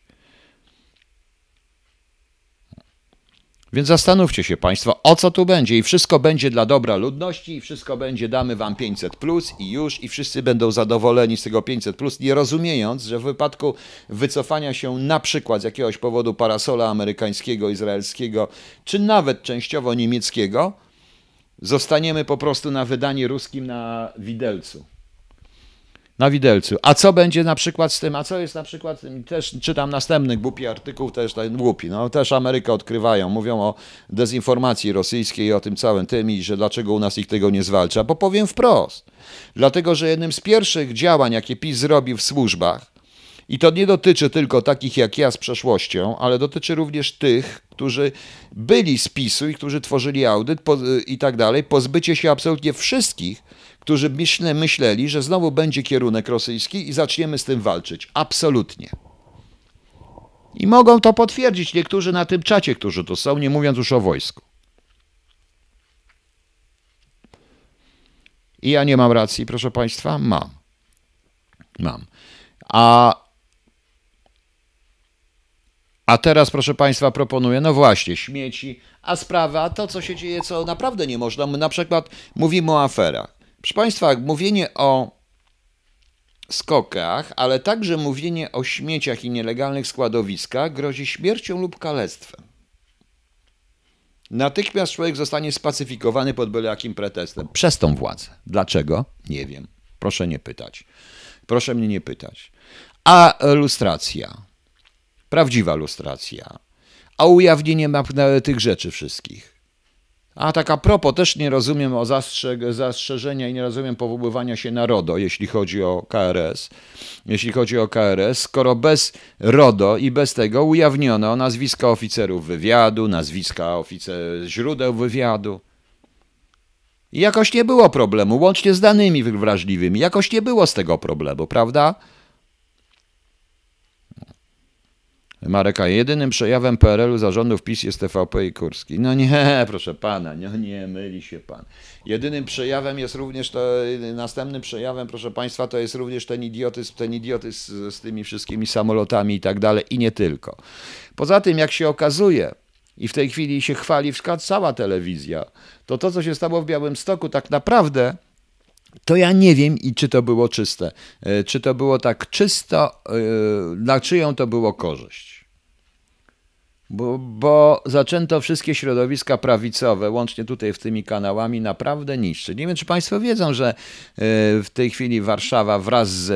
Więc zastanówcie się Państwo, o co tu będzie. I wszystko będzie dla dobra ludności, i wszystko będzie, damy Wam 500 plus i już, i wszyscy będą zadowoleni z tego 500 plus, nie rozumiejąc, że w wypadku wycofania się na przykład z jakiegoś powodu parasola amerykańskiego, izraelskiego, czy nawet częściowo niemieckiego, zostaniemy po prostu na wydanie ruskim na widelcu na widelcu. A co będzie na przykład z tym, a co jest na przykład, też czytam następny głupi artykuł, też ten głupi, no. Też Amerykę odkrywają, mówią o dezinformacji rosyjskiej o tym całym tym i że dlaczego u nas ich tego nie zwalcza, bo powiem wprost. Dlatego, że jednym z pierwszych działań, jakie PiS zrobił w służbach, i to nie dotyczy tylko takich jak ja z przeszłością, ale dotyczy również tych, którzy byli z PiSu i którzy tworzyli audyt po, i tak dalej, pozbycie się absolutnie wszystkich, którzy myśle, myśleli, że znowu będzie kierunek rosyjski i zaczniemy z tym walczyć. Absolutnie. I mogą to potwierdzić niektórzy na tym czacie, którzy tu są, nie mówiąc już o wojsku. I ja nie mam racji, proszę Państwa? Mam. Mam. A, a teraz, proszę Państwa, proponuję, no właśnie, śmieci, a sprawa, to co się dzieje, co naprawdę nie można. My na przykład mówimy o aferach. Proszę Państwa, mówienie o skokach, ale także mówienie o śmieciach i nielegalnych składowiskach grozi śmiercią lub kalectwem. Natychmiast człowiek zostanie spacyfikowany pod byle jakim pretestem przez tą władzę. Dlaczego? Nie wiem. Proszę nie pytać. Proszę mnie nie pytać. A lustracja. Prawdziwa lustracja. A ujawnienie tych rzeczy wszystkich. A tak a propos, też nie rozumiem o zastrze- zastrzeżenia i nie rozumiem powoływania się na RODO, jeśli chodzi o KRS. Jeśli chodzi o KRS, skoro bez RODO i bez tego ujawniono nazwiska oficerów wywiadu, nazwiska oficer źródeł wywiadu. I jakoś nie było problemu, łącznie z danymi wrażliwymi, jakoś nie było z tego problemu, prawda? Mareka, jedynym przejawem PRL-u zarządów PiS jest TVP i Kurski. No nie, proszę pana, no nie, myli się pan. Jedynym przejawem jest również to, następnym przejawem, proszę państwa, to jest również ten idiotyzm, ten idiotyzm z, z tymi wszystkimi samolotami i tak dalej i nie tylko. Poza tym, jak się okazuje, i w tej chwili się chwali cała telewizja, to to, co się stało w Białymstoku, tak naprawdę to ja nie wiem i czy to było czyste. E, czy to było tak czysto, e, na czyją to było korzyść. Bo, bo zaczęto wszystkie środowiska prawicowe, łącznie tutaj w tymi kanałami, naprawdę niszczyć. Nie wiem, czy Państwo wiedzą, że e, w tej chwili Warszawa wraz z,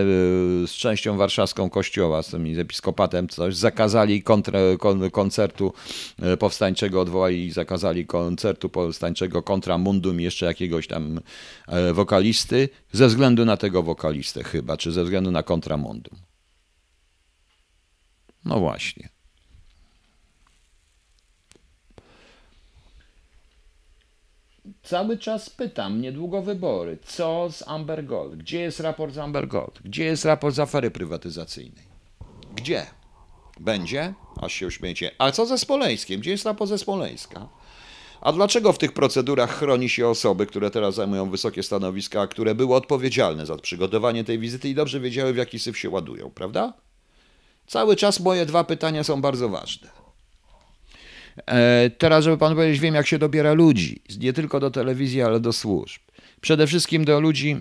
z częścią warszawską kościoła, z tym episkopatem, coś, zakazali kontra, kon, koncertu e, powstańczego, odwołali i zakazali koncertu powstańczego kontra mundum jeszcze jakiegoś tam e, wokalisty, ze względu na tego wokalistę chyba, czy ze względu na kontramundum. No właśnie. Cały czas pytam, niedługo wybory, co z Amber Gold? Gdzie jest raport z Amber Gold? Gdzie jest raport z afery prywatyzacyjnej? Gdzie? Będzie? Aż się uśmiecie. A co ze Smoleńskiem? Gdzie jest raport ze Smoleńska? A dlaczego w tych procedurach chroni się osoby, które teraz zajmują wysokie stanowiska, które były odpowiedzialne za przygotowanie tej wizyty i dobrze wiedziały, w jaki syf się ładują, prawda? Cały czas moje dwa pytania są bardzo ważne. E, teraz, żeby pan powiedzieć, wiem, jak się dobiera ludzi, nie tylko do telewizji, ale do służb. Przede wszystkim do ludzi,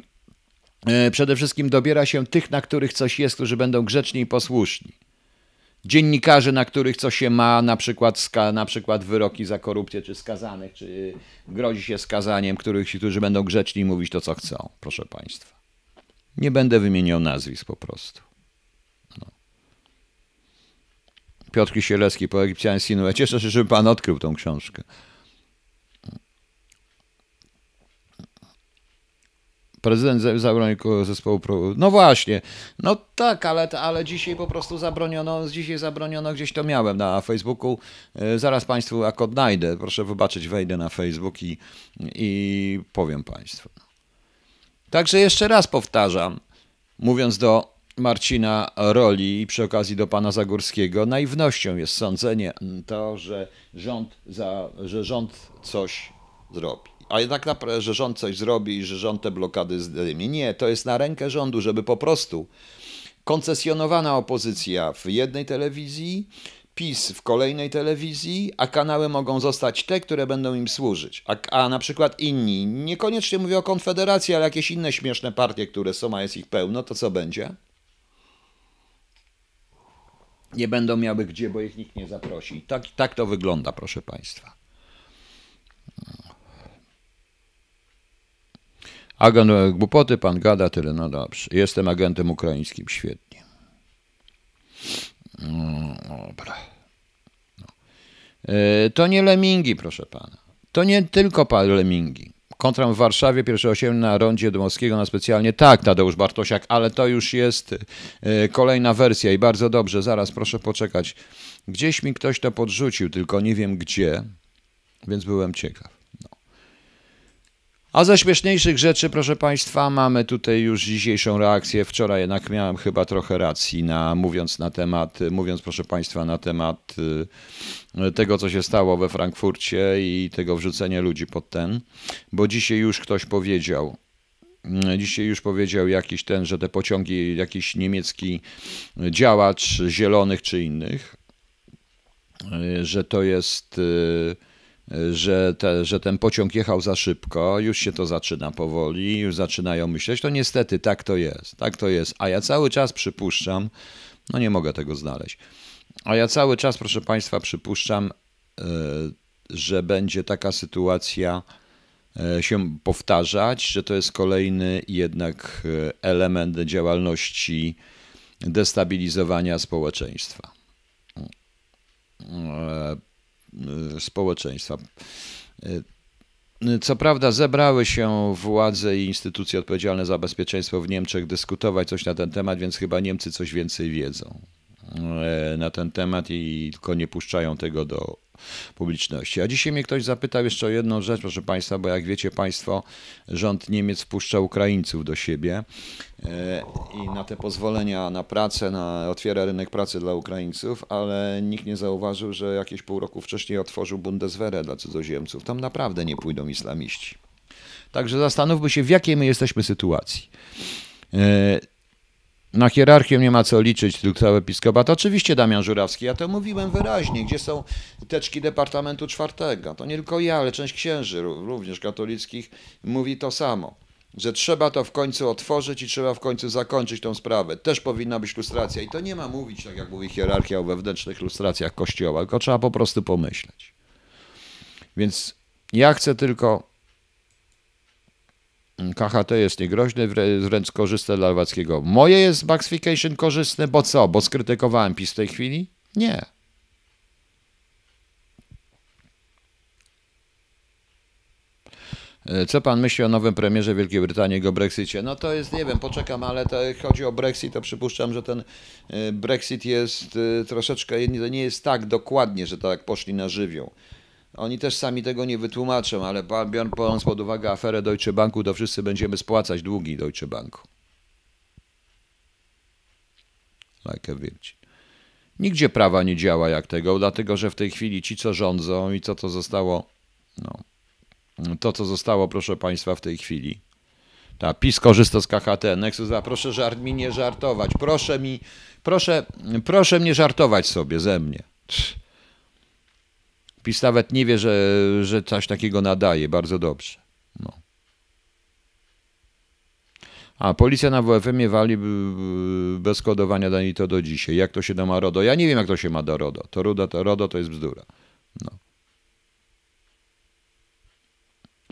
e, przede wszystkim dobiera się tych, na których coś jest, którzy będą grzeczni i posłuszni. Dziennikarzy, na których coś się ma, na przykład, na przykład wyroki za korupcję, czy skazanych, czy grozi się skazaniem, których, którzy będą grzeczni i mówić to, co chcą, proszę państwa. Nie będę wymieniał nazwisk po prostu. Piotr Kisielewski po Egipcjan Sinu. Ja cieszę się, żeby pan odkrył tą książkę. Prezydent zabronił zespołu. No właśnie, no tak, ale, ale dzisiaj po prostu zabroniono, dzisiaj zabroniono, gdzieś to miałem na Facebooku. E, zaraz Państwu jak odnajdę, proszę wybaczyć, wejdę na Facebook i, i powiem Państwu. Także jeszcze raz powtarzam, mówiąc do Marcina Roli i przy okazji do pana Zagórskiego, naiwnością jest sądzenie to, że rząd, za, że rząd coś zrobi. A jednak że rząd coś zrobi i że rząd te blokady zdejmie. Nie, to jest na rękę rządu, żeby po prostu koncesjonowana opozycja w jednej telewizji PiS w kolejnej telewizji, a kanały mogą zostać te, które będą im służyć. A, a na przykład inni, niekoniecznie mówię o Konfederacji, ale jakieś inne śmieszne partie, które są, a jest ich pełno, to co będzie? Nie będą miały gdzie, bo ich nikt nie zaprosi. Tak, tak to wygląda, proszę Państwa. Agent głupoty, pan gada tyle, no dobrze. Jestem agentem ukraińskim, świetnie. No, dobra. No. E, to nie lemingi, proszę pana. To nie tylko lemingi. Kontram w Warszawie, pierwsze 8 na rondzie Dmowskiego na specjalnie. Tak, Tadeusz Bartosiak, ale to już jest e, kolejna wersja i bardzo dobrze. Zaraz, proszę poczekać. Gdzieś mi ktoś to podrzucił, tylko nie wiem gdzie, więc byłem ciekaw. A ze śmieszniejszych rzeczy, proszę Państwa, mamy tutaj już dzisiejszą reakcję. Wczoraj jednak miałem chyba trochę racji, na, mówiąc na temat, mówiąc proszę Państwa na temat y, tego, co się stało we Frankfurcie i tego wrzucenia ludzi pod ten, bo dzisiaj już ktoś powiedział, y, Dzisiaj już powiedział jakiś ten, że te pociągi, jakiś niemiecki działacz zielonych czy innych, y, że to jest że, te, że ten pociąg jechał za szybko, już się to zaczyna powoli, już zaczynają myśleć, to niestety tak to jest, tak to jest. A ja cały czas przypuszczam, no nie mogę tego znaleźć, a ja cały czas, proszę Państwa, przypuszczam, e, że będzie taka sytuacja e, się powtarzać, że to jest kolejny jednak e, element działalności destabilizowania społeczeństwa społeczeństwa. Y, co prawda zebrały się władze i instytucje odpowiedzialne za bezpieczeństwo w Niemczech dyskutować coś na ten temat, więc chyba Niemcy coś więcej wiedzą y, na ten temat i tylko nie puszczają tego do publiczności. A dzisiaj mnie ktoś zapytał jeszcze o jedną rzecz, proszę Państwa, bo jak wiecie Państwo, rząd Niemiec wpuszcza Ukraińców do siebie e, i na te pozwolenia na pracę, na, otwiera rynek pracy dla Ukraińców, ale nikt nie zauważył, że jakieś pół roku wcześniej otworzył Bundeswehrę dla cudzoziemców. Tam naprawdę nie pójdą islamiści. Także zastanówmy się, w jakiej my jesteśmy sytuacji. Na hierarchię nie ma co liczyć, tylko cały episkopat. Oczywiście Damian Żurawski, ja to mówiłem wyraźnie, gdzie są teczki Departamentu Czwartego. To nie tylko ja, ale część księży, również katolickich, mówi to samo. Że trzeba to w końcu otworzyć i trzeba w końcu zakończyć tą sprawę. Też powinna być lustracja. I to nie ma mówić, tak jak mówi hierarchia, o wewnętrznych lustracjach Kościoła, tylko trzeba po prostu pomyśleć. Więc ja chcę tylko KHT jest niegroźny, wręcz korzystne dla Lewackiego. Moje jest Baxfication korzystne, bo co? Bo skrytykowałem PiS w tej chwili? Nie. E, co pan myśli o nowym premierze Wielkiej Brytanii, jego Brexicie? No to jest, nie wiem, poczekam, ale to chodzi o Brexit, to przypuszczam, że ten e, Brexit jest e, troszeczkę, nie jest tak dokładnie, że tak poszli na żywioł. Oni też sami tego nie wytłumaczą, ale biorąc pod uwagę aferę Deutsche Banku, to wszyscy będziemy spłacać długi Deutsche Banku. Like a virgin. Nigdzie prawa nie działa jak tego, dlatego że w tej chwili ci, co rządzą i co to zostało, no, to co zostało, proszę Państwa, w tej chwili. Ta PiS korzysta z KHT, Nexus 2, proszę żart mi nie żartować, proszę mi, proszę, proszę mnie żartować sobie ze mnie. Pff. PiS nawet nie wie, że, że coś takiego nadaje. Bardzo dobrze. No. A policja na WFM-ie wali bez kodowania dani to do dzisiaj. Jak to się da ma RODO? Ja nie wiem, jak to się ma do RODO. To RODO to, RODO to jest bzdura. No.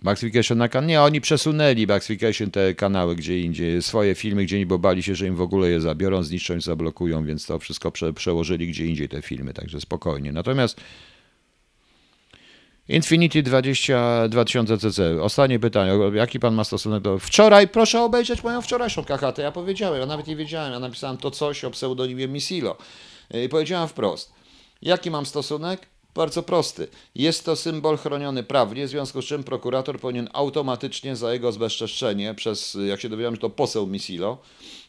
Baxification na kanał. Nie, oni przesunęli Baxification te kanały gdzie indziej, swoje filmy, gdzie bo bali się, że im w ogóle je zabiorą, zniszczą zablokują, więc to wszystko prze, przełożyli gdzie indziej te filmy, także spokojnie. Natomiast Infinity 20, 2000 cc. Ostatnie pytanie. Jaki pan ma stosunek do... Wczoraj, proszę obejrzeć moją wczorajszą KHT. Ja powiedziałem, ja nawet nie wiedziałem. Ja napisałem to coś o pseudonimie Misilo. I powiedziałem wprost. Jaki mam stosunek? Bardzo prosty. Jest to symbol chroniony prawnie, w związku z czym prokurator powinien automatycznie za jego zbezczeszczenie przez, jak się dowiedziałem, że to poseł Misilo,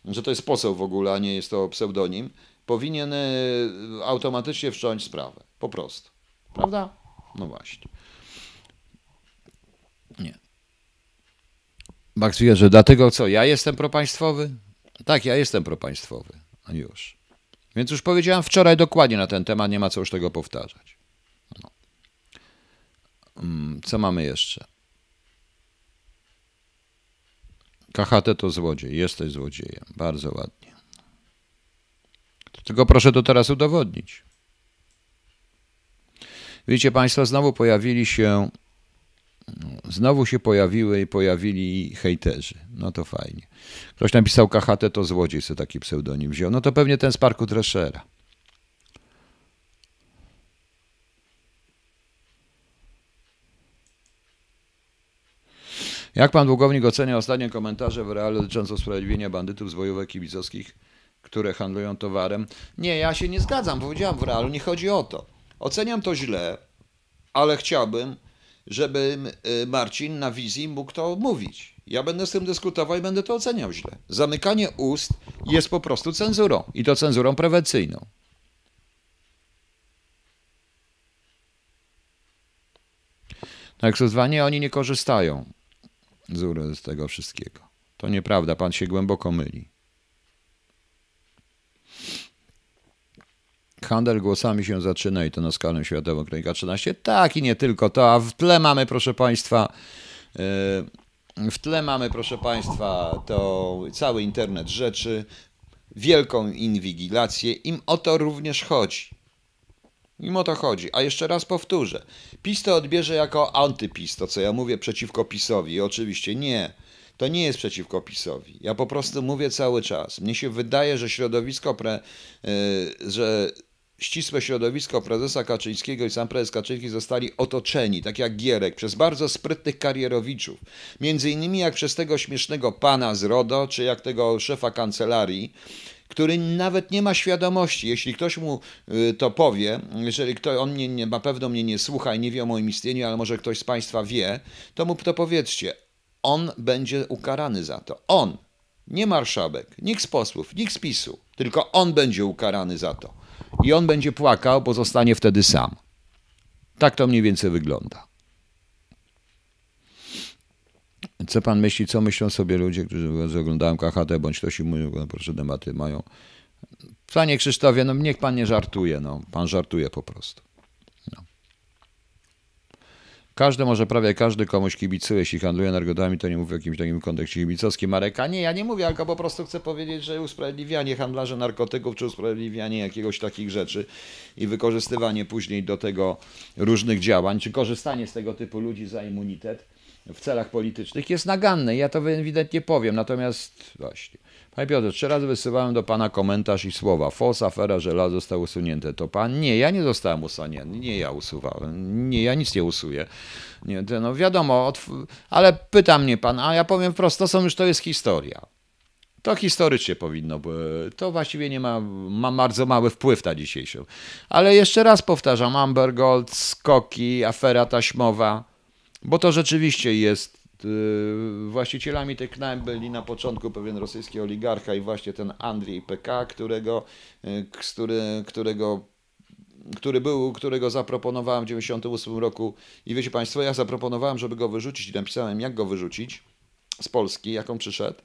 że to jest poseł w ogóle, a nie jest to pseudonim, powinien y, automatycznie wszcząć sprawę. Po prostu. Prawda? No właśnie. Nie. Max że dlatego co, ja jestem propaństwowy? Tak, ja jestem propaństwowy. A już. Więc już powiedziałem wczoraj dokładnie na ten temat, nie ma co już tego powtarzać. No. Mm, co mamy jeszcze? KHT to złodziej, jesteś złodziejem. Bardzo ładnie. Tylko proszę to teraz udowodnić. Widzicie Państwo, znowu pojawili się, znowu się pojawiły i pojawili hejterzy. No to fajnie. Ktoś napisał KHT to złodziej, co taki pseudonim wziął. No to pewnie ten z parku Treszera. Jak pan długownik ocenia ostatnie komentarze w realu dotyczące usprawiedliwienia bandytów z bojówek kibicowskich, które handlują towarem? Nie, ja się nie zgadzam. Powiedziałem w realu, nie chodzi o to. Oceniam to źle, ale chciałbym, żeby y, Marcin na wizji mógł to mówić. Ja będę z tym dyskutował i będę to oceniał źle. Zamykanie ust jest po prostu cenzurą i to cenzurą prewencyjną. Tak zwanie oni nie korzystają z tego wszystkiego. To nieprawda, pan się głęboko myli. Handel głosami się zaczyna i to na skalę światową Kronika 13. Tak i nie tylko to, a w tle mamy, proszę Państwa, yy, w tle mamy, proszę Państwa, to cały internet rzeczy, wielką inwigilację. Im o to również chodzi. Im o to chodzi. A jeszcze raz powtórzę. PiS to odbierze jako antypis, to co ja mówię przeciwko PiSowi. Oczywiście nie. To nie jest przeciwko PiSowi. Ja po prostu mówię cały czas. Mnie się wydaje, że środowisko, pre, yy, że ścisłe środowisko prezesa Kaczyńskiego i sam prezes Kaczyński zostali otoczeni, tak jak Gierek, przez bardzo sprytnych karierowiczów. Między innymi jak przez tego śmiesznego pana z RODO, czy jak tego szefa kancelarii, który nawet nie ma świadomości. Jeśli ktoś mu y, to powie, jeżeli ktoś, on mnie, nie, na pewno mnie nie słucha i nie wie o moim istnieniu, ale może ktoś z Państwa wie, to mu to powiedzcie. On będzie ukarany za to. On, nie marszałek, nikt z posłów, nikt z PiSu, tylko on będzie ukarany za to. I on będzie płakał, bo zostanie wtedy sam. Tak to mniej więcej wygląda. Co pan myśli, co myślą sobie ludzie, którzy oglądają KHT, bądź ktoś i mówią, no proszę, tematy mają. Panie Krzysztofie, no niech pan nie żartuje, no. Pan żartuje po prostu. Każdy, może prawie każdy komuś kibicuje, jeśli handluje narkotykami, to nie mówię o jakimś takim kontekście kibicowskim. Mareka, nie, ja nie mówię, tylko po prostu chcę powiedzieć, że usprawiedliwianie handlarzy narkotyków, czy usprawiedliwianie jakiegoś takich rzeczy i wykorzystywanie później do tego różnych działań, czy korzystanie z tego typu ludzi za immunitet, w celach politycznych jest naganne. Ja to ewidentnie powiem. Natomiast właśnie. Panie Piotrze, trzy razy wysyłałem do pana komentarz i słowa. FOS, afera żelazo został usunięte. To pan? Nie, ja nie zostałem usunięty. Nie ja usuwałem. Nie, ja nic nie usuję. Nie, no wiadomo, ale pyta mnie pan, a ja powiem prosto, są już to jest historia. To historycznie powinno, to właściwie nie ma, ma bardzo mały wpływ na dzisiejszą. Ale jeszcze raz powtarzam, Amber Gold, skoki, afera taśmowa, bo to rzeczywiście jest właścicielami tych knajp byli na początku pewien rosyjski oligarcha i właśnie ten Andrzej PK, którego, y, który, którego który był, którego zaproponowałem w 1998 roku i wiecie Państwo, ja zaproponowałem, żeby go wyrzucić i napisałem jak go wyrzucić z Polski, jaką przyszedł.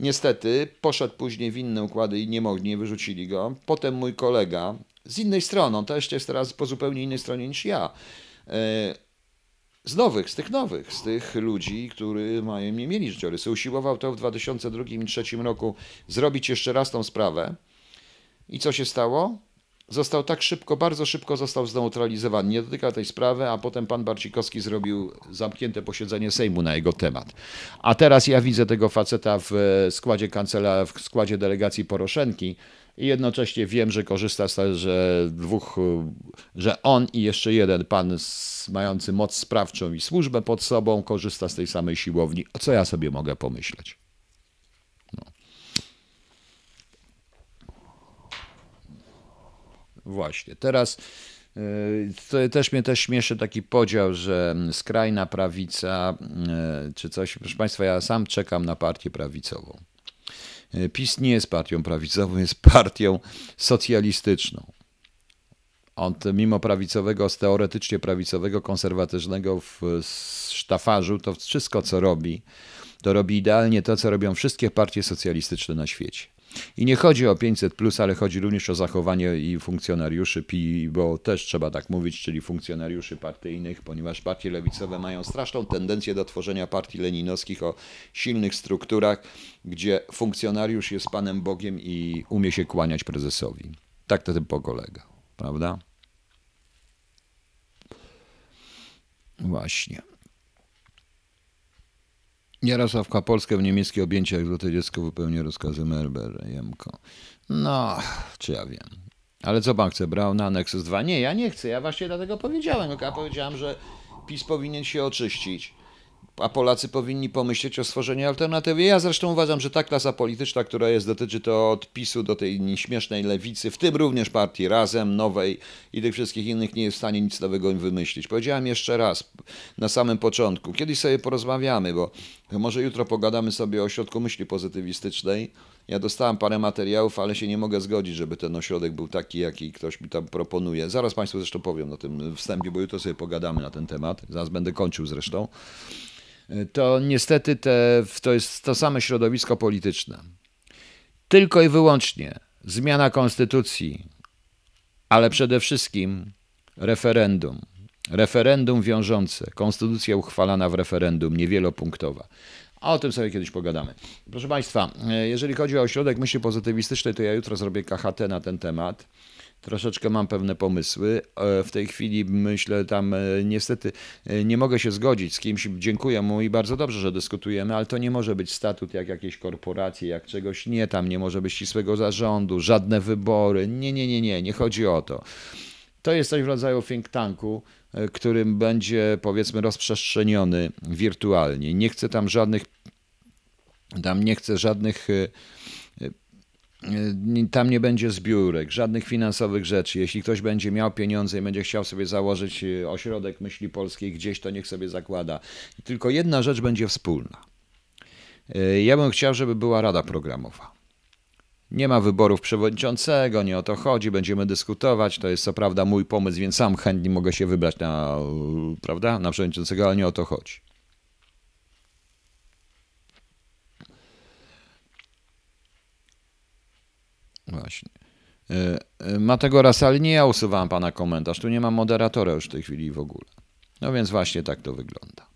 Niestety poszedł później w inne układy i nie mogli, nie wyrzucili go. Potem mój kolega z innej strony, on też jest teraz po zupełnie innej stronie niż ja, y, z nowych, z tych nowych, z tych ludzi, którzy mają, nie mieli życiorysy. Usiłował to w 2002 i 2003 roku zrobić jeszcze raz tą sprawę. I co się stało? Został tak szybko, bardzo szybko został zneutralizowany. Nie dotyka tej sprawy, a potem pan Barcikowski zrobił zamknięte posiedzenie Sejmu na jego temat. A teraz ja widzę tego faceta w składzie kancela, w składzie delegacji Poroszenki, i jednocześnie wiem, że korzysta z że dwóch, że on i jeszcze jeden pan mający moc sprawczą i służbę pod sobą korzysta z tej samej siłowni. O co ja sobie mogę pomyśleć? No. Właśnie. Teraz to też mnie też śmieszy taki podział, że skrajna prawica czy coś. Proszę Państwa, ja sam czekam na partię prawicową. E, PiS nie jest partią prawicową, jest partią socjalistyczną. On mimo prawicowego, teoretycznie prawicowego, konserwatywnego w sztafarzu, to wszystko co robi, to robi idealnie to, co robią wszystkie partie socjalistyczne na świecie. I nie chodzi o 500, ale chodzi również o zachowanie i funkcjonariuszy bo też trzeba tak mówić, czyli funkcjonariuszy partyjnych, ponieważ partie lewicowe mają straszną tendencję do tworzenia partii leninowskich o silnych strukturach, gdzie funkcjonariusz jest panem Bogiem i umie się kłaniać prezesowi. Tak to tym polega, prawda? Właśnie. Jarosław Kapolskę w niemieckich objęciach Złote Dziecko wypełnia rozkazy Merber, Jemko. No, czy ja wiem. Ale co pan chce, Brauna, Nexus 2? Nie, ja nie chcę, ja właśnie dlatego powiedziałem. Ja powiedziałem, że PiS powinien się oczyścić a Polacy powinni pomyśleć o stworzeniu alternatywy. Ja zresztą uważam, że ta klasa polityczna, która jest, dotyczy to od PiSu do tej nieśmiesznej lewicy, w tym również partii Razem, Nowej i tych wszystkich innych, nie jest w stanie nic nowego wymyślić. Powiedziałem jeszcze raz na samym początku, kiedyś sobie porozmawiamy, bo może jutro pogadamy sobie o ośrodku myśli pozytywistycznej. Ja dostałem parę materiałów, ale się nie mogę zgodzić, żeby ten ośrodek był taki, jaki ktoś mi tam proponuje. Zaraz Państwu zresztą powiem o tym wstępie, bo jutro sobie pogadamy na ten temat. Zaraz będę kończył zresztą to niestety te, to jest to same środowisko polityczne. Tylko i wyłącznie zmiana konstytucji, ale przede wszystkim referendum. Referendum wiążące, konstytucja uchwalana w referendum, niewielopunktowa. A o tym sobie kiedyś pogadamy. Proszę Państwa, jeżeli chodzi o ośrodek myśli pozytywistycznej, to ja jutro zrobię KHT na ten temat troszeczkę mam pewne pomysły. E, w tej chwili myślę tam, e, niestety e, nie mogę się zgodzić z kimś. Dziękuję mu i bardzo dobrze, że dyskutujemy, ale to nie może być statut jak jakiejś korporacji, jak czegoś. Nie, tam nie może być ścisłego zarządu, żadne wybory. Nie, nie, nie, nie, nie chodzi o to. To jest coś w rodzaju think tanku, którym będzie powiedzmy rozprzestrzeniony wirtualnie. Nie chcę tam żadnych, tam nie chcę żadnych tam nie będzie zbiórek, żadnych finansowych rzeczy. Jeśli ktoś będzie miał pieniądze i będzie chciał sobie założyć e, ośrodek myśli polskiej gdzieś, to niech sobie zakłada. Tylko jedna rzecz będzie wspólna. E, ja bym chciał, żeby była rada programowa. Nie ma wyborów przewodniczącego, nie o to chodzi, będziemy dyskutować. To jest co prawda mój pomysł, więc sam chętnie mogę się wybrać na, prawda, na przewodniczącego, ale nie o to chodzi. Właśnie. E, e, Matego Rasali, nie ja usuwałem pana komentarz, tu nie ma moderatora już w tej chwili w ogóle. No więc właśnie tak to wygląda.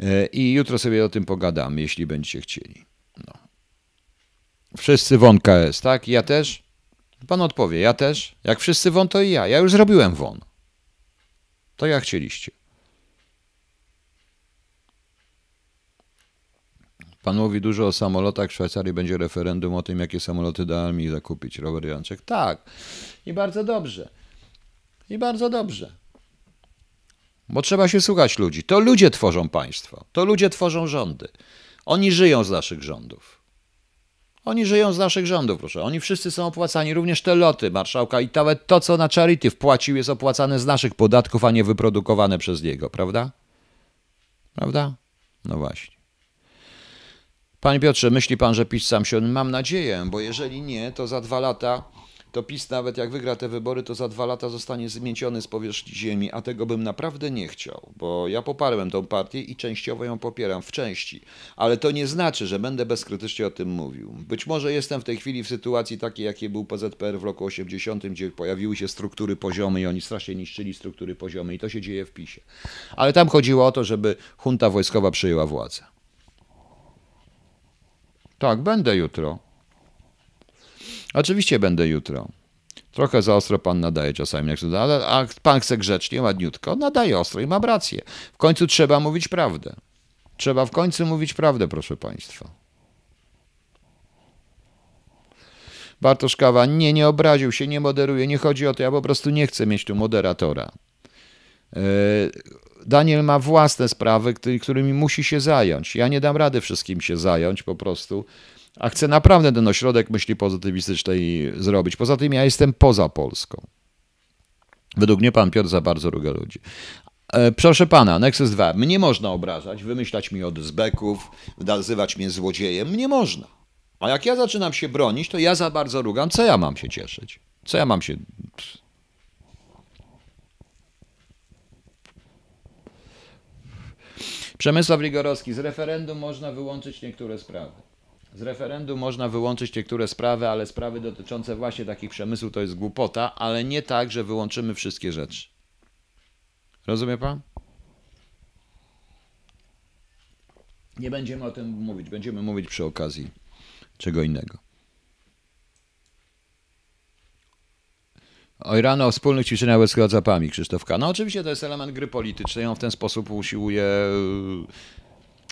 E, I jutro sobie o tym pogadamy, jeśli będziecie chcieli. No. Wszyscy won KS, tak? Ja też? Pan odpowie, ja też? Jak wszyscy won, to i ja. Ja już zrobiłem won. To jak chcieliście. Pan mówi dużo o samolotach. W Szwajcarii będzie referendum o tym, jakie samoloty da mi zakupić. Robert Janczek. Tak. I bardzo dobrze. I bardzo dobrze. Bo trzeba się słuchać ludzi. To ludzie tworzą państwo. To ludzie tworzą rządy. Oni żyją z naszych rządów. Oni żyją z naszych rządów, proszę. Oni wszyscy są opłacani, również te loty marszałka i nawet to, co na charity wpłacił, jest opłacane z naszych podatków, a nie wyprodukowane przez niego, prawda? Prawda? No właśnie. Panie Piotrze, myśli pan, że PiS sam się... Mam nadzieję, bo jeżeli nie, to za dwa lata, to PiS nawet jak wygra te wybory, to za dwa lata zostanie zmieciony z powierzchni ziemi, a tego bym naprawdę nie chciał, bo ja poparłem tą partię i częściowo ją popieram, w części, ale to nie znaczy, że będę bezkrytycznie o tym mówił. Być może jestem w tej chwili w sytuacji takiej, jakiej był PZPR w roku 80, gdzie pojawiły się struktury poziome i oni strasznie niszczyli struktury poziome i to się dzieje w PiSie. Ale tam chodziło o to, żeby junta wojskowa przejęła władzę. Tak, będę jutro. Oczywiście będę jutro. Trochę za ostro pan nadaje czasami, ale a pan chce grzecznie, ładniutko, nadaje ostro i mam rację. W końcu trzeba mówić prawdę. Trzeba w końcu mówić prawdę, proszę państwa. Bartosz Kawa, nie, nie obraził się, nie moderuje, nie chodzi o to, ja po prostu nie chcę mieć tu moderatora. E, Daniel ma własne sprawy, którymi musi się zająć. Ja nie dam rady wszystkim się zająć po prostu, a chcę naprawdę ten ośrodek myśli pozytywistycznej zrobić. Poza tym ja jestem poza Polską. Według mnie pan Piotr za bardzo ruga ludzi. E, proszę pana, Nexus 2, mnie można obrażać, wymyślać mi od zbeków, nazywać mnie złodziejem. Mnie można. A jak ja zaczynam się bronić, to ja za bardzo rugam. Co ja mam się cieszyć? Co ja mam się... Przemysław Rigorowski, z referendum można wyłączyć niektóre sprawy. Z referendum można wyłączyć niektóre sprawy, ale sprawy dotyczące właśnie takich przemysłów to jest głupota, ale nie tak, że wyłączymy wszystkie rzeczy. Rozumie pan? Nie będziemy o tym mówić, będziemy mówić przy okazji czego innego. Oj, rano wspólnych ćwiczeniach z WhatsAppami Krzysztof K. No oczywiście to jest element gry politycznej, on w ten sposób usiłuje e,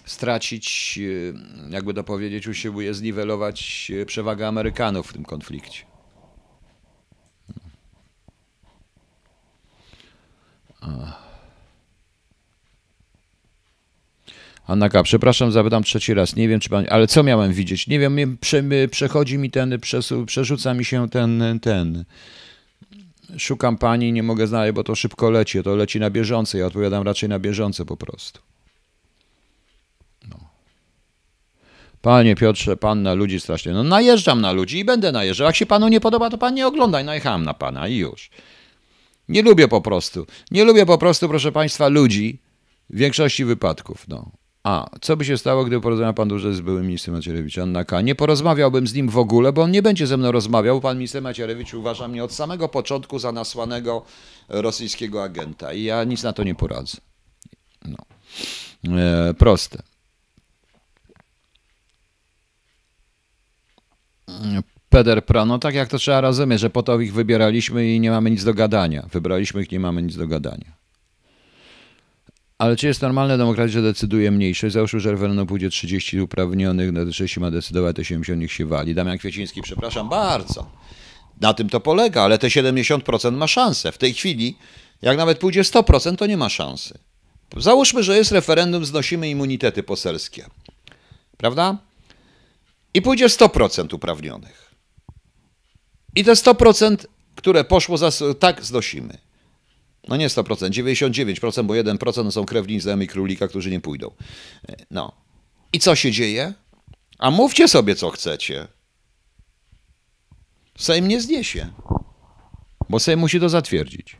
stracić, e, jakby to powiedzieć, usiłuje zniwelować e, przewagę Amerykanów w tym konflikcie. Anna K., przepraszam, zapytam trzeci raz. Nie wiem, czy pan. Ale co miałem widzieć? Nie wiem, prze, przechodzi mi ten, przesu, przerzuca mi się ten, ten. Szukam pani, nie mogę znaleźć, bo to szybko leci. To leci na bieżąco. Ja odpowiadam raczej na bieżąco po prostu. No. Panie Piotrze, pan na ludzi strasznie. No najeżdżam na ludzi i będę najeżdżał. Jak się panu nie podoba, to pan nie oglądaj. Najechałem na pana i już. Nie lubię po prostu. Nie lubię po prostu, proszę państwa, ludzi w większości wypadków. No. A, co by się stało, gdyby porozmawiał pan dłużej z byłym ministrem Macierewicz, Anna K. Nie porozmawiałbym z nim w ogóle, bo on nie będzie ze mną rozmawiał. Pan minister Macierewicz uważa mnie od samego początku za nasłanego rosyjskiego agenta i ja nic na to nie poradzę. No. E, proste. Peder Pra, no tak jak to trzeba rozumieć, że po to ich wybieraliśmy i nie mamy nic do gadania. Wybraliśmy ich, nie mamy nic do gadania. Ale czy jest normalne demokracja, że decyduje mniejszość? Załóżmy, że referendum pójdzie 30 uprawnionych, na 30 ma decydować, to 70 niech się wali. Damian Kwieciński, przepraszam bardzo. Na tym to polega, ale te 70% ma szansę. W tej chwili, jak nawet pójdzie 100%, to nie ma szansy. Załóżmy, że jest referendum, znosimy immunitety poselskie. Prawda? I pójdzie 100% uprawnionych. I te 100%, które poszło, za, tak znosimy. No nie 100%, 99%, bo 1% są krewni znajomi królika, którzy nie pójdą. No. I co się dzieje? A mówcie sobie, co chcecie. Sejm nie zniesie, bo Sejm musi to zatwierdzić.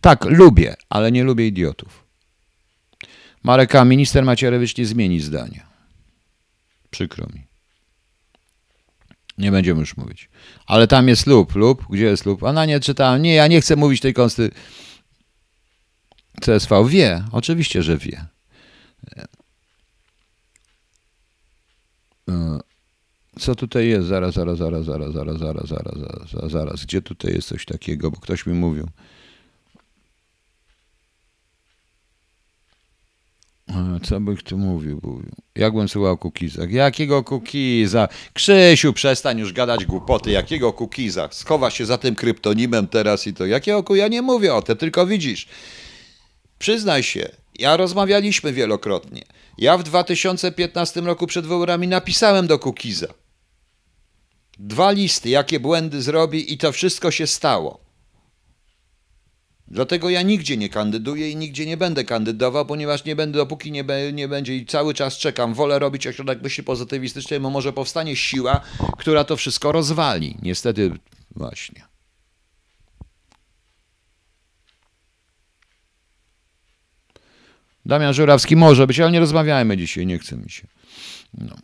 Tak, lubię, ale nie lubię idiotów. Mareka, minister Macierewicz nie zmieni zdania. Przykro mi. Nie będziemy już mówić. Ale tam jest lub, lub, gdzie jest lub? Ona nie czytała. Nie, ja nie chcę mówić tej konstytucji. CSV wie, oczywiście, że wie. Co tutaj jest? Zaraz, zaraz, zaraz, zaraz, zaraz, zaraz, zaraz, zaraz, zaraz. Gdzie tutaj jest coś takiego? Bo ktoś mi mówił. Co bych tu mówił? mówił? Jakbym słuchał o kukizach? Jakiego kukiza? Krzysiu, przestań już gadać głupoty. Jakiego kukiza? Schowa się za tym kryptonimem teraz i to. Jakiego Ja nie mówię o tym, tylko widzisz. Przyznaj się, ja rozmawialiśmy wielokrotnie. Ja w 2015 roku przed wyborami napisałem do Kukiza. Dwa listy, jakie błędy zrobi i to wszystko się stało. Dlatego ja nigdzie nie kandyduję i nigdzie nie będę kandydował, ponieważ nie będę, dopóki nie, be, nie będzie i cały czas czekam, wolę robić ośrodek myśli pozytywistycznej, bo może powstanie siła, która to wszystko rozwali. Niestety właśnie. Damian Żurawski może być, ale nie rozmawiajmy dzisiaj, nie chce mi się. No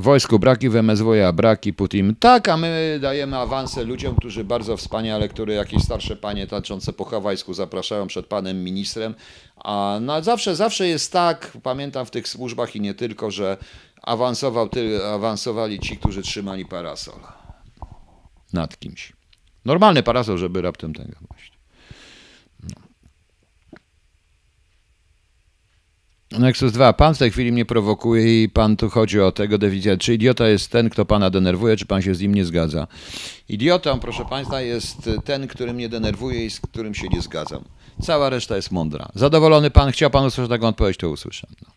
wojsku braki, w MSWiA braki, Putin tak, a my dajemy awanse ludziom, którzy bardzo wspaniale, które jakieś starsze panie taczące po hawajsku zapraszają przed panem ministrem, a no, zawsze, zawsze jest tak, pamiętam w tych służbach i nie tylko, że awansował, ty, awansowali ci, którzy trzymali parasol nad kimś. Normalny parasol, żeby raptem właśnie. Nexus 2. Pan w tej chwili mnie prowokuje i pan tu chodzi o tego deficyta. Czy idiota jest ten, kto pana denerwuje, czy pan się z nim nie zgadza? Idiotą, proszę państwa, jest ten, który mnie denerwuje i z którym się nie zgadzam. Cała reszta jest mądra. Zadowolony pan, chciał pan usłyszeć taką odpowiedź, to usłyszę. No.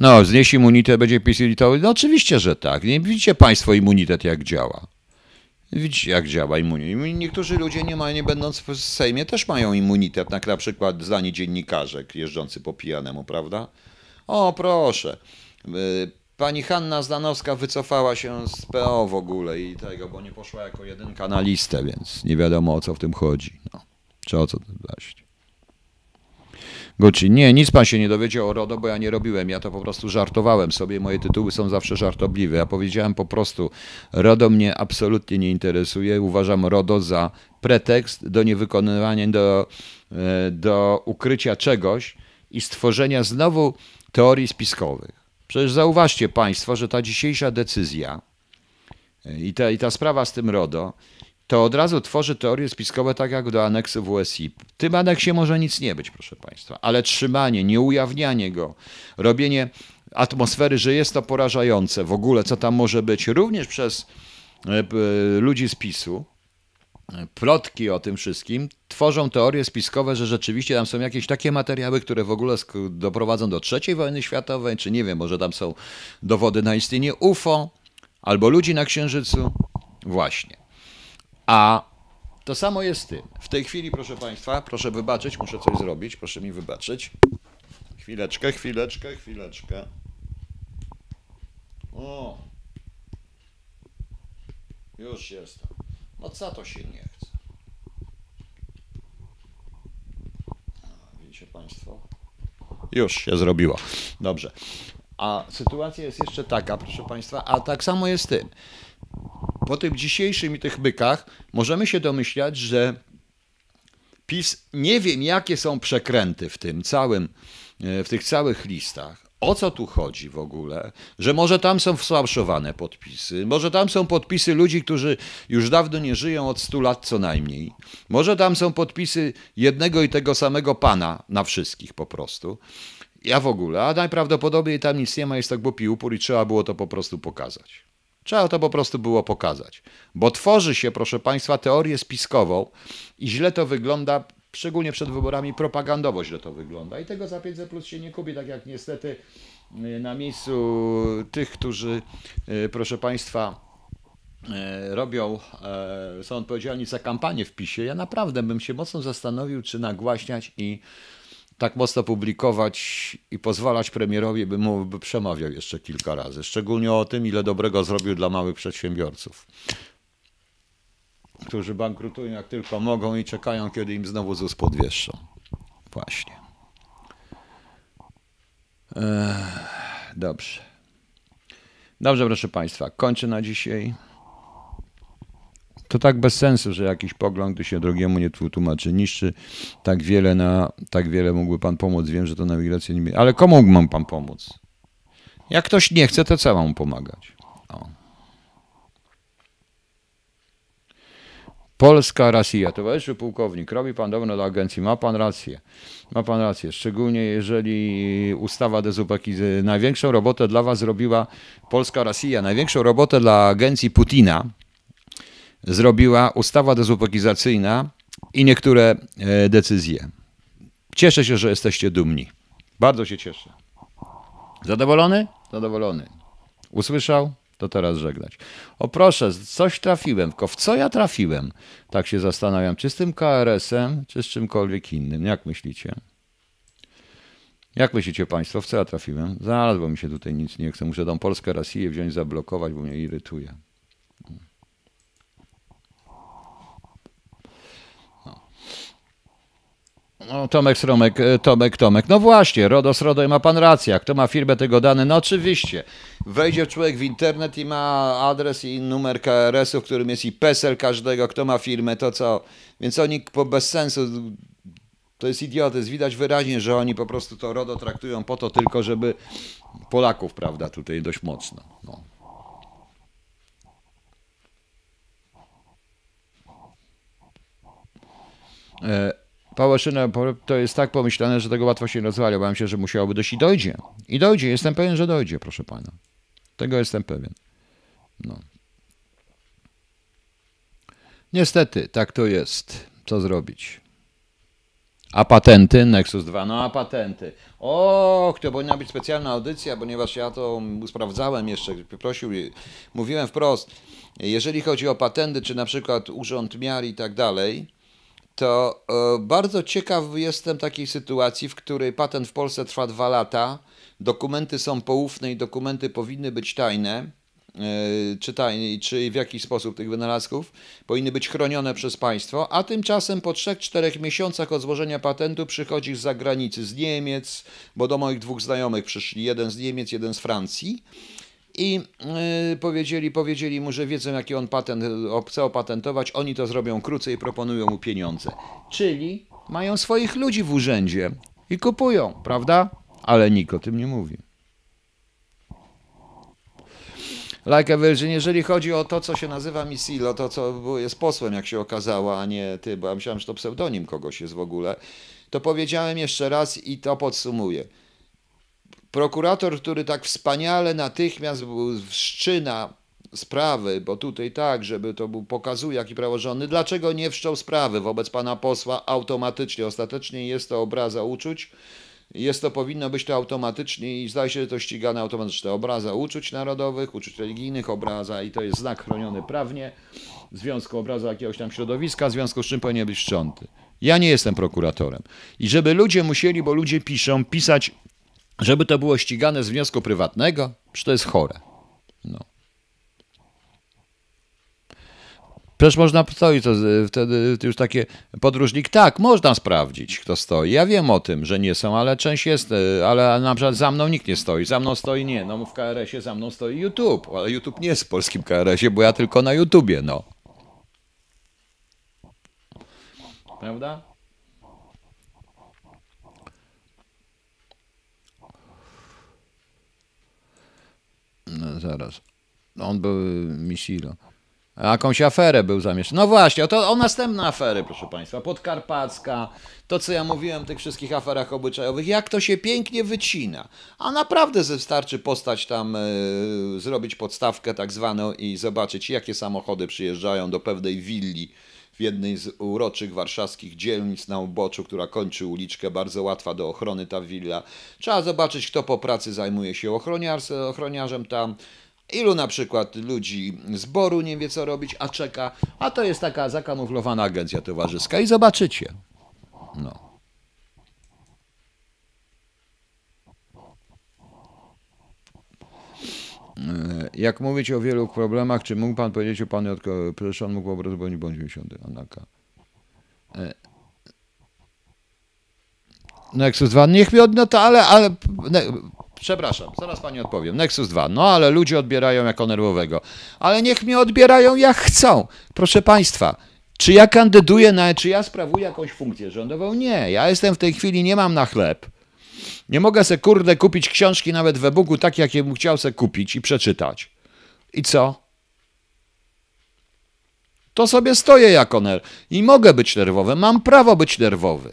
No, znieść immunitet, będzie PiS No oczywiście, że tak. Nie widzicie państwo immunitet, jak działa. Widzicie, jak działa immunitet. Niektórzy ludzie, nie, nie będąc w Sejmie, też mają immunitet, na przykład zdani dziennikarzek jeżdżący po pijanemu, prawda? O, proszę. Y, pani Hanna Zdanowska wycofała się z PO w ogóle i tego, bo nie poszła jako jedynka na listę, więc nie wiadomo o co w tym chodzi. No. Czy o co to właśnie. Gucci. Nie, nic pan się nie dowiedział o RODO, bo ja nie robiłem. Ja to po prostu żartowałem sobie. Moje tytuły są zawsze żartobliwe. Ja powiedziałem po prostu, RODO mnie absolutnie nie interesuje. Uważam RODO za pretekst do niewykonywania, do, e, do ukrycia czegoś i stworzenia znowu teorii spiskowych. Przecież zauważcie Państwo, że ta dzisiejsza decyzja e, i ta, i ta sprawa z tym RODO to od razu tworzy teorie spiskowe tak jak do aneksu WSI. W tym aneksie może nic nie być, proszę Państwa, ale trzymanie, nieujawnianie go, robienie atmosfery, że jest to porażające w ogóle, co tam może być, również przez e, ludzi z PiSu, plotki o tym wszystkim, tworzą teorie spiskowe, że rzeczywiście tam są jakieś takie materiały, które w ogóle doprowadzą do III wojny światowej, czy nie wiem, może tam są dowody na istnienie UFO albo ludzi na Księżycu. Właśnie. A to samo jest z tym. W tej chwili, proszę Państwa, proszę wybaczyć, muszę coś zrobić, proszę mi wybaczyć. Chwileczkę, chwileczkę, chwileczkę. O. Już jest. No co to się nie chce? Widzicie Państwo? Już się zrobiło. Dobrze. A sytuacja jest jeszcze taka, proszę Państwa, a tak samo jest z tym po tym dzisiejszym i tych bykach możemy się domyślać, że PiS nie wiem, jakie są przekręty w tym całym, e, w tych całych listach. O co tu chodzi w ogóle? Że może tam są wsłabszowane podpisy, może tam są podpisy ludzi, którzy już dawno nie żyją od 100 lat co najmniej. Może tam są podpisy jednego i tego samego pana na wszystkich po prostu. Ja w ogóle, a najprawdopodobniej tam nic nie ma, jest tak głupi upór i trzeba było to po prostu pokazać. Trzeba to po prostu było pokazać. Bo tworzy się, proszę Państwa, teorię spiskową i źle to wygląda, szczególnie przed wyborami, propagandowo źle to wygląda. I tego za 500 plus się nie kupi, tak jak niestety y, na miejscu tych, którzy, y, proszę Państwa, y, robią, są odpowiedzialni za kampanię w PiSie, ja naprawdę bym się mocno zastanowił, czy nagłaśniać i tak mocno publikować i pozwalać premierowi, by mu by przemawiał jeszcze kilka razy. Szczególnie o tym, ile dobrego zrobił dla małych przedsiębiorców, którzy bankrutują jak tylko mogą i czekają, kiedy im znowu ZUS podwieszczą. Właśnie. Dobrze. Dobrze, proszę Państwa, kończę na dzisiaj. To tak bez sensu, że jakiś pogląd, gdy się drugiemu nie tłumaczy, niszczy tak wiele na, tak wiele mógłby pan pomóc. Wiem, że to nawigacja nie... Ale komu mógł pan pomóc? Jak ktoś nie chce, to co mam pomagać? O. Polska Rosja. Towarzyszu pułkownik, robi pan dobrze dla agencji, ma pan rację. Ma pan rację, szczególnie jeżeli ustawa dezubekizacyjna, największą robotę dla was zrobiła Polska Rosja, największą robotę dla agencji Putina, zrobiła ustawa dezubekizacyjna i niektóre e, decyzje. Cieszę się, że jesteście dumni. Bardzo się cieszę. Zadowolony? Zadowolony. Usłyszał? To teraz żegnać. O proszę, coś trafiłem, tylko w co ja trafiłem? Tak się zastanawiam, czy z tym KRS-em, czy z czymkolwiek innym. Jak myślicie? Jak myślicie Państwo, w co ja trafiłem? Zaraz, bo mi się tutaj nic nie chce. Muszę tą Polskę Rosję wziąć, zablokować, bo mnie irytuje. Tomek Sromek, e, Tomek, Tomek. No właśnie, RODOS, RODO ma pan rację. Kto ma firmę tego dane? No oczywiście. Wejdzie człowiek w internet i ma adres i numer KRS-u, w którym jest i PESEL każdego, kto ma firmę, to co. Więc oni po bez sensu, to jest idiotyzm. Widać wyraźnie, że oni po prostu to RODO traktują po to tylko, żeby Polaków, prawda, tutaj dość mocno. No. E Pałaszyna to jest tak pomyślane, że tego łatwo się nie rozwali. Się, że musiałoby dojść i dojdzie. I dojdzie, jestem pewien, że dojdzie, proszę pana. Tego jestem pewien. No. Niestety, tak to jest. Co zrobić? A patenty? Nexus 2. No a patenty. Och, to powinna być specjalna audycja, ponieważ ja to sprawdzałem jeszcze, prosił, mówiłem wprost, jeżeli chodzi o patenty, czy na przykład urząd miar i tak dalej, to e, bardzo ciekaw jestem takiej sytuacji, w której patent w Polsce trwa dwa lata, dokumenty są poufne i dokumenty powinny być tajne, e, czy, tajny, czy w jakiś sposób tych wynalazków. Powinny być chronione przez państwo, a tymczasem po 3-4 miesiącach od złożenia patentu przychodzi z zagranicy, z Niemiec, bo do moich dwóch znajomych przyszli, jeden z Niemiec, jeden z Francji i yy, powiedzieli, powiedzieli mu, że wiedzą, jaki on patent chce opatentować, oni to zrobią krócej i proponują mu pieniądze. Czyli mają swoich ludzi w urzędzie i kupują, prawda? Ale nikt o tym nie mówi. Like a Virgin, jeżeli chodzi o to, co się nazywa Misilo, to co jest posłem, jak się okazało, a nie ty, bo ja myślałem, że to pseudonim kogoś jest w ogóle, to powiedziałem jeszcze raz i to podsumuję. Prokurator, który tak wspaniale natychmiast wszczyna sprawy, bo tutaj tak, żeby to był, pokazuje jaki praworządny, dlaczego nie wszczął sprawy wobec pana posła automatycznie, ostatecznie jest to obraza uczuć, jest to, powinno być to automatycznie i zdaje się, że to ścigane automatycznie. Obraza uczuć narodowych, uczuć religijnych, obraza i to jest znak chroniony prawnie, w związku obraza jakiegoś tam środowiska, w związku z czym powinien być wszcząty. Ja nie jestem prokuratorem. I żeby ludzie musieli, bo ludzie piszą, pisać, żeby to było ścigane z wniosku prywatnego, przecież to jest chore. No. Przecież można stoi, to wtedy już takie podróżnik, tak, można sprawdzić, kto stoi. Ja wiem o tym, że nie są, ale część jest, e, ale na przykład za mną nikt nie stoi. Za mną stoi nie, no w KRS-ie za mną stoi YouTube, ale YouTube nie jest w polskim KRS-ie, bo ja tylko na YouTubie, no. Prawda? Zaraz. On był Misilo. Jakąś aferę był zamieszany. No właśnie, to o następne afery, proszę Państwa. Podkarpacka, to co ja mówiłem o tych wszystkich aferach obyczajowych, jak to się pięknie wycina. A naprawdę wystarczy postać tam, y, zrobić podstawkę tak zwaną i zobaczyć, jakie samochody przyjeżdżają do pewnej willi w jednej z uroczych warszawskich dzielnic na uboczu, która kończy uliczkę, bardzo łatwa do ochrony ta willa. Trzeba zobaczyć, kto po pracy zajmuje się ochroniarzem tam, Ilu na przykład ludzi zboru nie wie co robić, a czeka, a to jest taka zakamuflowana agencja towarzyska i zobaczycie. No. Jak mówić o wielu problemach, czy mógł Pan powiedzieć o Panu, proszę, on mógł po prostu bądź bądź miesiący, Anaka. E, Nexus 2, niech mi odnota, ale, ale Przepraszam, zaraz pani odpowiem. Nexus 2. No ale ludzie odbierają jako nerwowego. Ale niech mnie odbierają jak chcą. Proszę państwa, czy ja kandyduję na, czy ja sprawuję jakąś funkcję rządową? Nie. Ja jestem w tej chwili, nie mam na chleb. Nie mogę se kurde kupić książki nawet w e-booku tak, jak bym chciał se kupić i przeczytać. I co? To sobie stoję jako nerw. I mogę być nerwowy. Mam prawo być nerwowy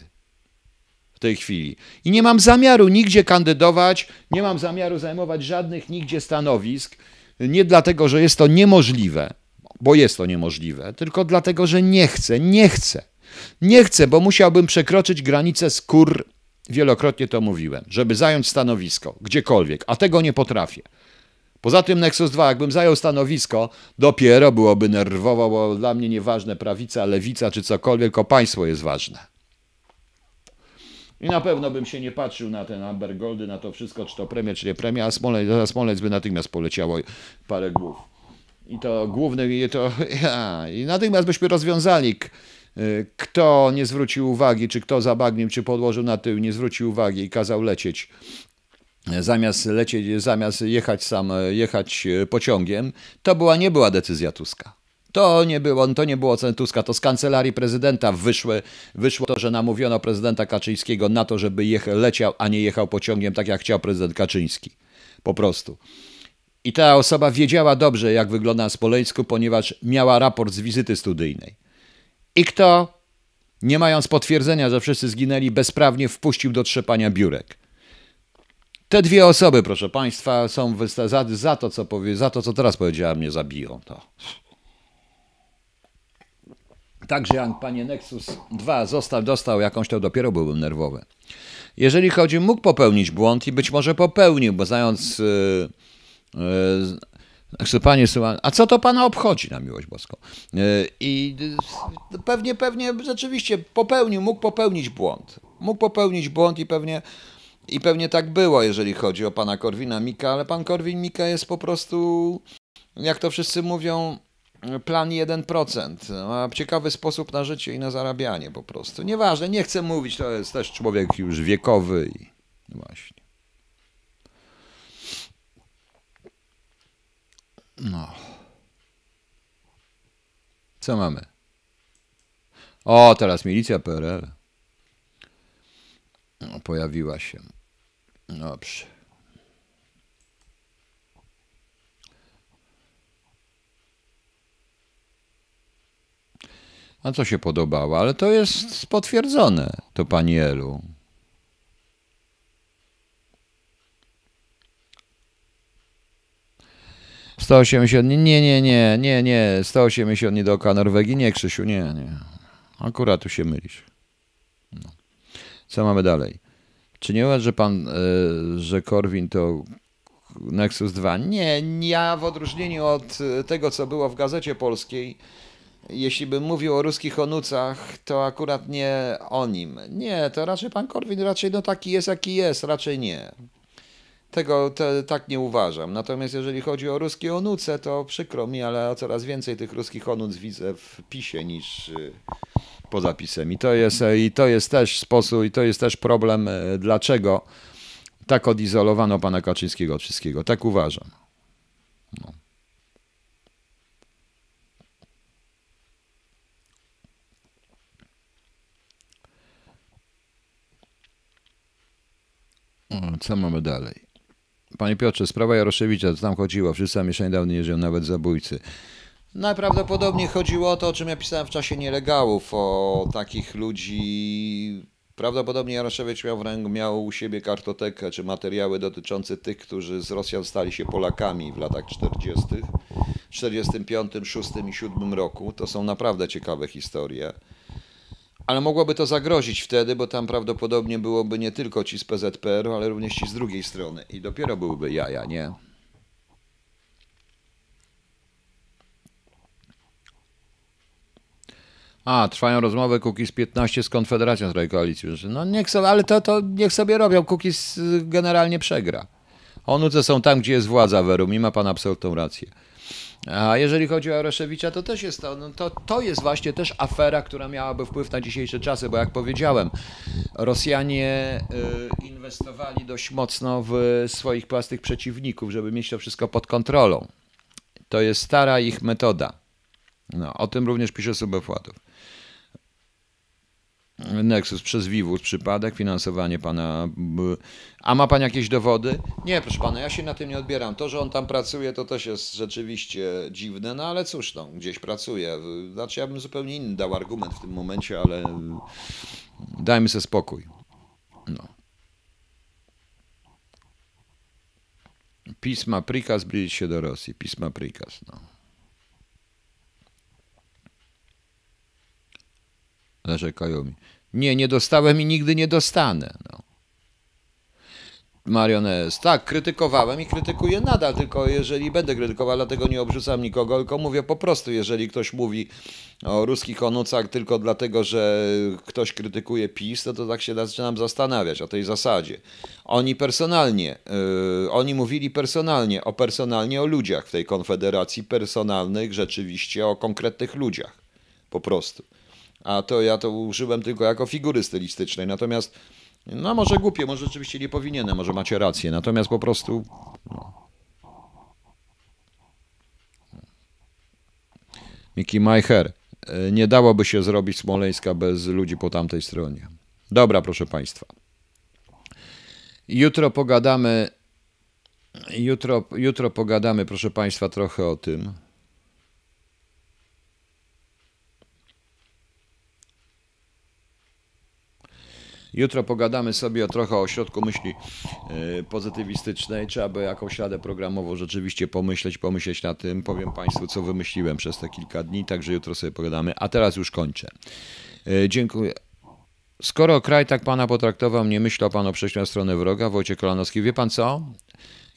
w tej chwili. I nie mam zamiaru nigdzie kandydować, nie mam zamiaru zajmować żadnych nigdzie stanowisk. Nie dlatego, że jest to niemożliwe, bo jest to niemożliwe, tylko dlatego, że nie chcę, nie chcę. Nie chcę, bo musiałbym przekroczyć granicę skór, wielokrotnie to mówiłem, żeby zająć stanowisko gdziekolwiek, a tego nie potrafię. Poza tym Nexus 2, jakbym zajął stanowisko, dopiero byłoby nerwowo, bo dla mnie nieważne prawica, lewica czy cokolwiek, tylko państwo jest ważne. I na pewno bym się nie patrzył na ten Amber Goldy, na to wszystko, czy to premia, czy nie premia, a Smolec, za Smolec by natychmiast poleciało parę głów. I to główne, i to, ja, i natychmiast byśmy rozwiązali, kto nie zwrócił uwagi, czy kto zabagnił, czy podłożył na tył, nie zwrócił uwagi i kazał lecieć zamiast lecieć, zamiast jechać sam, jechać pociągiem, to była, nie była decyzja Tuska. To nie było, to nie było Tuska, to z kancelarii prezydenta wyszły, wyszło to, że namówiono prezydenta Kaczyńskiego na to, żeby jechał, leciał, a nie jechał pociągiem tak jak chciał prezydent Kaczyński. Po prostu. I ta osoba wiedziała dobrze, jak wygląda na Smoleńsku, ponieważ miała raport z wizyty studyjnej. I kto, nie mając potwierdzenia, że wszyscy zginęli, bezprawnie wpuścił do trzepania biurek. Te dwie osoby, proszę Państwa, są za, za, to, co powie, za to, co teraz powiedziałem, mnie zabiją. To. Także jak panie Nexus 2 został, dostał jakąś, to dopiero byłbym nerwowy. Jeżeli chodzi, mógł popełnić błąd i być może popełnił, bo znając... Yy, yy, panie a co to pana obchodzi na miłość boską? Yy, I pewnie, pewnie rzeczywiście popełnił, mógł popełnić błąd. Mógł popełnić błąd i pewnie, i pewnie tak było, jeżeli chodzi o pana Korwina Mika, ale pan Korwin Mika jest po prostu jak to wszyscy mówią, plan 1%. Ma ciekawy sposób na życie i na zarabianie po prostu. Nieważne, nie chcę mówić, to jest też człowiek już wiekowy i no właśnie. No. Co mamy? O, teraz milicja PRL. No, pojawiła się. Dobrze. A co się podobało? Ale to jest potwierdzone, to pani Elu. Sto osiemdziesiąt, nie, nie, nie, nie, nie, 180 nie dookoła Norwegii, nie Krzysiu, nie, nie. Akurat tu się mylisz. No. Co mamy dalej? Czy nie uważa, że pan, y, że Korwin to Nexus 2? Nie, ja w odróżnieniu od tego, co było w Gazecie Polskiej, jeśli bym mówił o ruskich onucach, to akurat nie o nim. Nie, to raczej pan Korwin raczej no taki jest, jaki jest, raczej nie. Tego te, tak nie uważam. Natomiast jeżeli chodzi o ruskie onuce, to przykro mi, ale coraz więcej tych ruskich onuc widzę w PiSie niż y, poza PiSem. I to jest, i to jest też sposób, i to jest też problem, y, dlaczego tak odizolowano pana Kaczyńskiego od wszystkiego. Tak uważam. No. Co mamy dalej? Panie Piotrze, sprawa Jaroszewicza, co tam chodziło? Wszyscy zamieszani dawno nie żyją, nawet zabójcy. Najprawdopodobniej chodziło o to, o czym ja pisałem w czasie nielegałów, o takich ludzi. Prawdopodobnie Jaroszewicz miał w ręku, miał u siebie kartotekę czy materiały dotyczące tych, którzy z Rosjan stali się Polakami w latach 40., 45, 6 i 7 roku. To są naprawdę ciekawe historie. Ale mogłoby to zagrozić wtedy, bo tam prawdopodobnie byłoby nie tylko ci z PZPR-u, ale również ci z drugiej strony. I dopiero byłyby jaja, nie? A, trwają rozmowy Kukiz 15 z Konfederacją z koalicji. No niech sobie, ale to, to niech sobie robią. Kukiz generalnie przegra. Onuce są tam, gdzie jest władza Werum i ma pan absolutną rację. A jeżeli chodzi o Jaroszewicza, to też jest to, no to, to jest właśnie też afera, która miałaby wpływ na dzisiejsze czasy, bo jak powiedziałem, Rosjanie y, inwestowali dość mocno w swoich prostych przeciwników, żeby mieć to wszystko pod kontrolą. To jest stara ich metoda. No, o tym również pisze Subefłatów. Nexus przez Vivus przypadek, finansowanie pana. A ma pan jakieś dowody? Nie, proszę pana, ja się na tym nie odbieram. To, że on tam pracuje, to też jest rzeczywiście dziwne, no ale cóż, no, gdzieś pracuje. Znaczy, ja bym zupełnie inny dał argument w tym momencie, ale dajmy sobie spokój. No. Pisma prikaz zbliżyć się do Rosji. Pisma prikaz, no. Narzekają mi. Nie, nie dostałem i nigdy nie dostanę. No. Mariones, tak, krytykowałem i krytykuję nadal, tylko jeżeli będę krytykował, dlatego nie obrzucam nikogo, tylko mówię po prostu, jeżeli ktoś mówi o ruskich onucach tylko dlatego, że ktoś krytykuje PiS, to, to tak się zaczynam zastanawiać o tej zasadzie. Oni personalnie, yy, oni mówili personalnie, o personalnie o ludziach w tej konfederacji, personalnych rzeczywiście o konkretnych ludziach, po prostu a to ja to użyłem tylko jako figury stylistycznej. Natomiast, no może głupie, może rzeczywiście nie powinienem, może macie rację, natomiast po prostu. No. Miki Majcher. E, nie dałoby się zrobić Smoleńska bez ludzi po tamtej stronie. Dobra, proszę Państwa. Jutro pogadamy. Jutro, jutro pogadamy, proszę Państwa, trochę o tym. Jutro pogadamy sobie o trochę o środku myśli e, pozytywistycznej. Trzeba by jakąś radę programową rzeczywiście pomyśleć, pomyśleć na tym. Powiem Państwu, co wymyśliłem przez te kilka dni, także jutro sobie pogadamy. A teraz już kończę. E, dziękuję. Skoro kraj tak pana potraktował, nie myślał pan o przejściu na stronę wroga, Wojciech Kolanowski, wie pan co?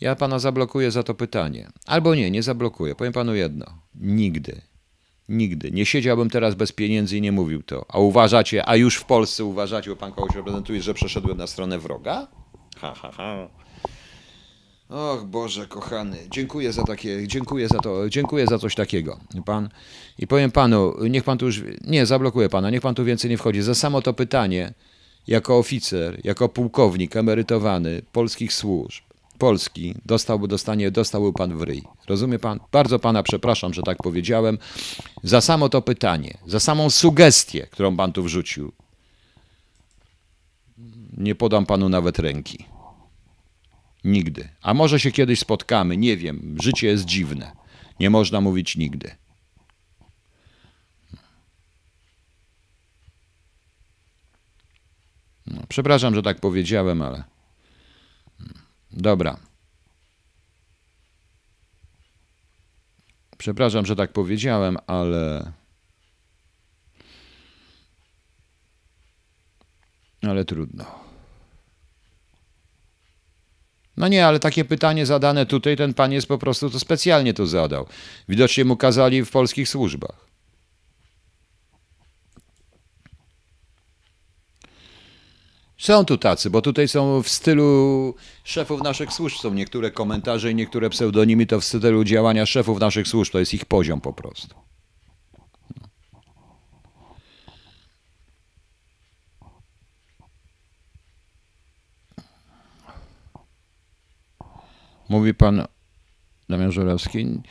Ja pana zablokuję za to pytanie. Albo nie, nie zablokuję. Powiem panu jedno. Nigdy Nigdy. Nie siedziałbym teraz bez pieniędzy i nie mówił to. A uważacie, a już w Polsce uważacie, bo pan kogoś reprezentuje, że przeszedłem na stronę wroga? Ha, ha, ha. Och Boże kochany, dziękuję za takie, dziękuję za to, dziękuję za coś takiego. Pan i powiem panu, niech pan tu już nie zablokuję pana, niech pan tu więcej nie wchodzi. Za samo to pytanie, jako oficer, jako pułkownik emerytowany polskich służb, Polski, dostałby dostanie, dostałby pan w ryj. Rozumie pan? Bardzo pana przepraszam, że tak powiedziałem. Za samo to pytanie, za samą sugestię, którą pan tu wrzucił. Nie podam panu nawet ręki. Nigdy. A może się kiedyś spotkamy, nie wiem. Życie jest dziwne. Nie można mówić nigdy. No, przepraszam, że tak powiedziałem, ale. Dobra. Przepraszam, że tak powiedziałem, ale. Ale trudno. No nie, ale takie pytanie zadane tutaj, ten pan jest po prostu to specjalnie to zadał. Widocznie mu kazali w polskich służbach. Są tu tacy, bo tutaj są w stylu szefów naszych służb. Są niektóre komentarze i niektóre pseudonimy to w stylu działania szefów naszych służb. To jest ich poziom po prostu. Mówi pan Damian Żurawski.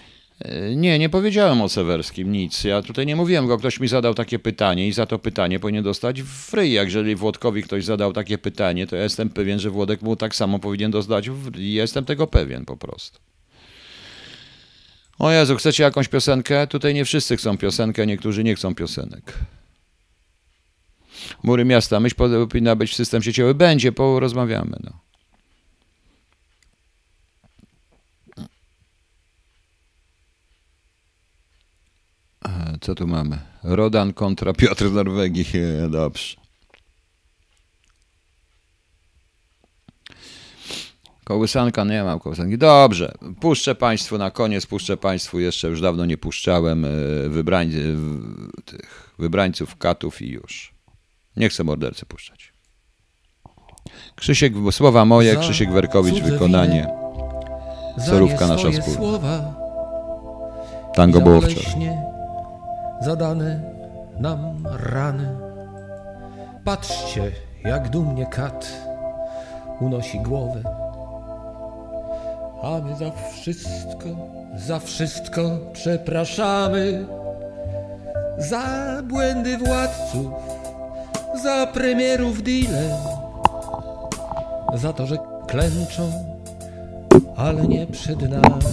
Nie, nie powiedziałem o Sewerskim nic. Ja tutaj nie mówiłem go. Ktoś mi zadał takie pytanie i za to pytanie powinien dostać w ryj. Jeżeli Włodkowi ktoś zadał takie pytanie, to ja jestem pewien, że Włodek mu tak samo powinien dostać w ryj. Jestem tego pewien po prostu. O Jezu, chcecie jakąś piosenkę? Tutaj nie wszyscy chcą piosenkę, niektórzy nie chcą piosenek. Mury miasta. Myśl powinna być w system sieciowy. Będzie, porozmawiamy. No. Co tu mamy? Rodan kontra Piotr z Norwegii. Dobrze. Kołysanka nie mam kołysanki. Dobrze, puszczę Państwu na koniec, puszczę Państwu jeszcze, już dawno nie puszczałem wybrań, tych wybrańców katów i już. Nie chcę mordercy puszczać. Krzysiek, słowa moje, Krzysiek Werkowicz, wykonanie. Solówka nasza wspólna. Tango było wczoraj zadane nam rany. Patrzcie, jak dumnie kat unosi głowę. A my za wszystko, za wszystko przepraszamy. Za błędy władców, za premierów deale, za to, że klęczą, ale nie przed nami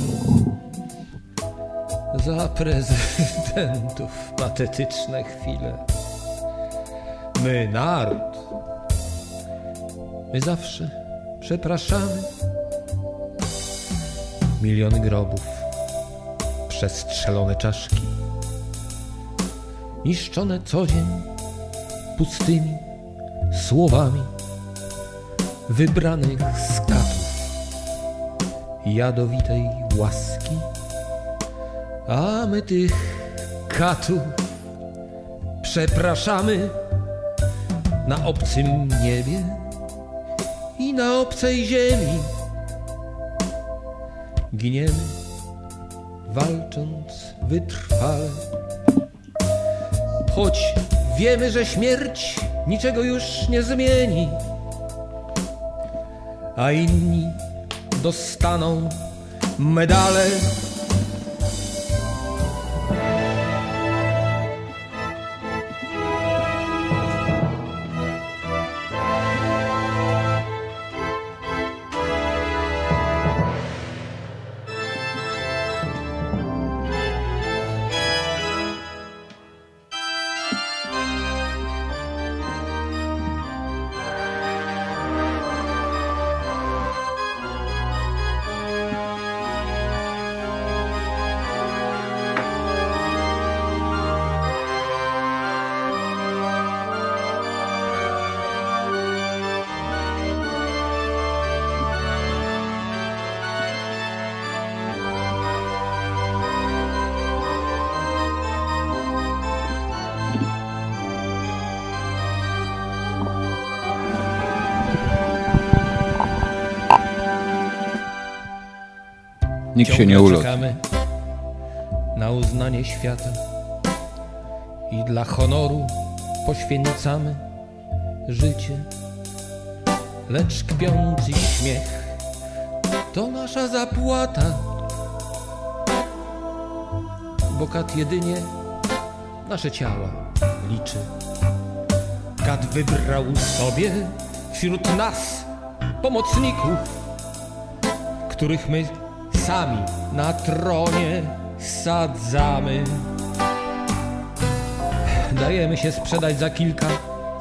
za prezydentów. Patetyczne chwile. My, naród, my zawsze przepraszamy. Miliony grobów, przestrzelone czaszki, niszczone co dzień. Pustymi słowami. Wybranych skatów jadowitej łaski a my tych katów przepraszamy na obcym niebie i na obcej ziemi. Giniemy, walcząc wytrwale. Choć wiemy, że śmierć niczego już nie zmieni, a inni dostaną medale Nikt się nie ulotł. czekamy na uznanie świata i dla honoru poświęcamy życie. Lecz kpiący śmiech to nasza zapłata, bo kat jedynie nasze ciała liczy. Kat wybrał sobie wśród nas pomocników, których my sami na tronie sadzamy. Dajemy się sprzedać za kilka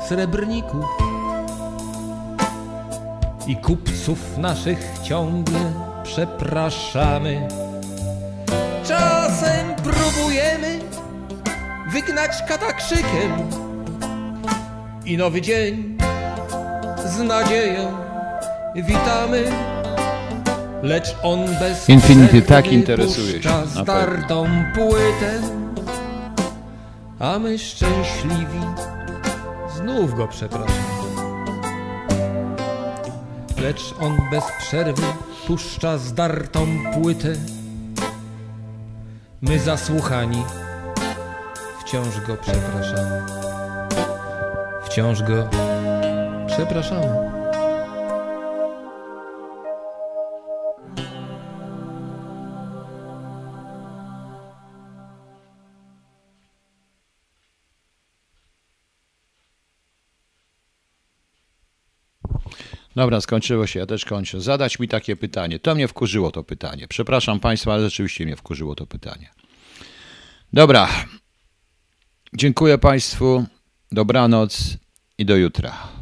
srebrników i kupców naszych ciągle przepraszamy. Czasem próbujemy wygnać katakrzykiem i nowy dzień z nadzieją witamy. Lecz on bez Infinity przerwy tak interesuje się, zdartą płytę, a my szczęśliwi znów go przepraszamy. Lecz on bez przerwy puszcza zdartą płytę. My zasłuchani wciąż go przepraszamy. Wciąż go przepraszamy. Dobra, skończyło się, ja też kończę. Zadać mi takie pytanie. To mnie wkurzyło to pytanie. Przepraszam Państwa, ale rzeczywiście mnie wkurzyło to pytanie. Dobra. Dziękuję Państwu. Dobranoc i do jutra.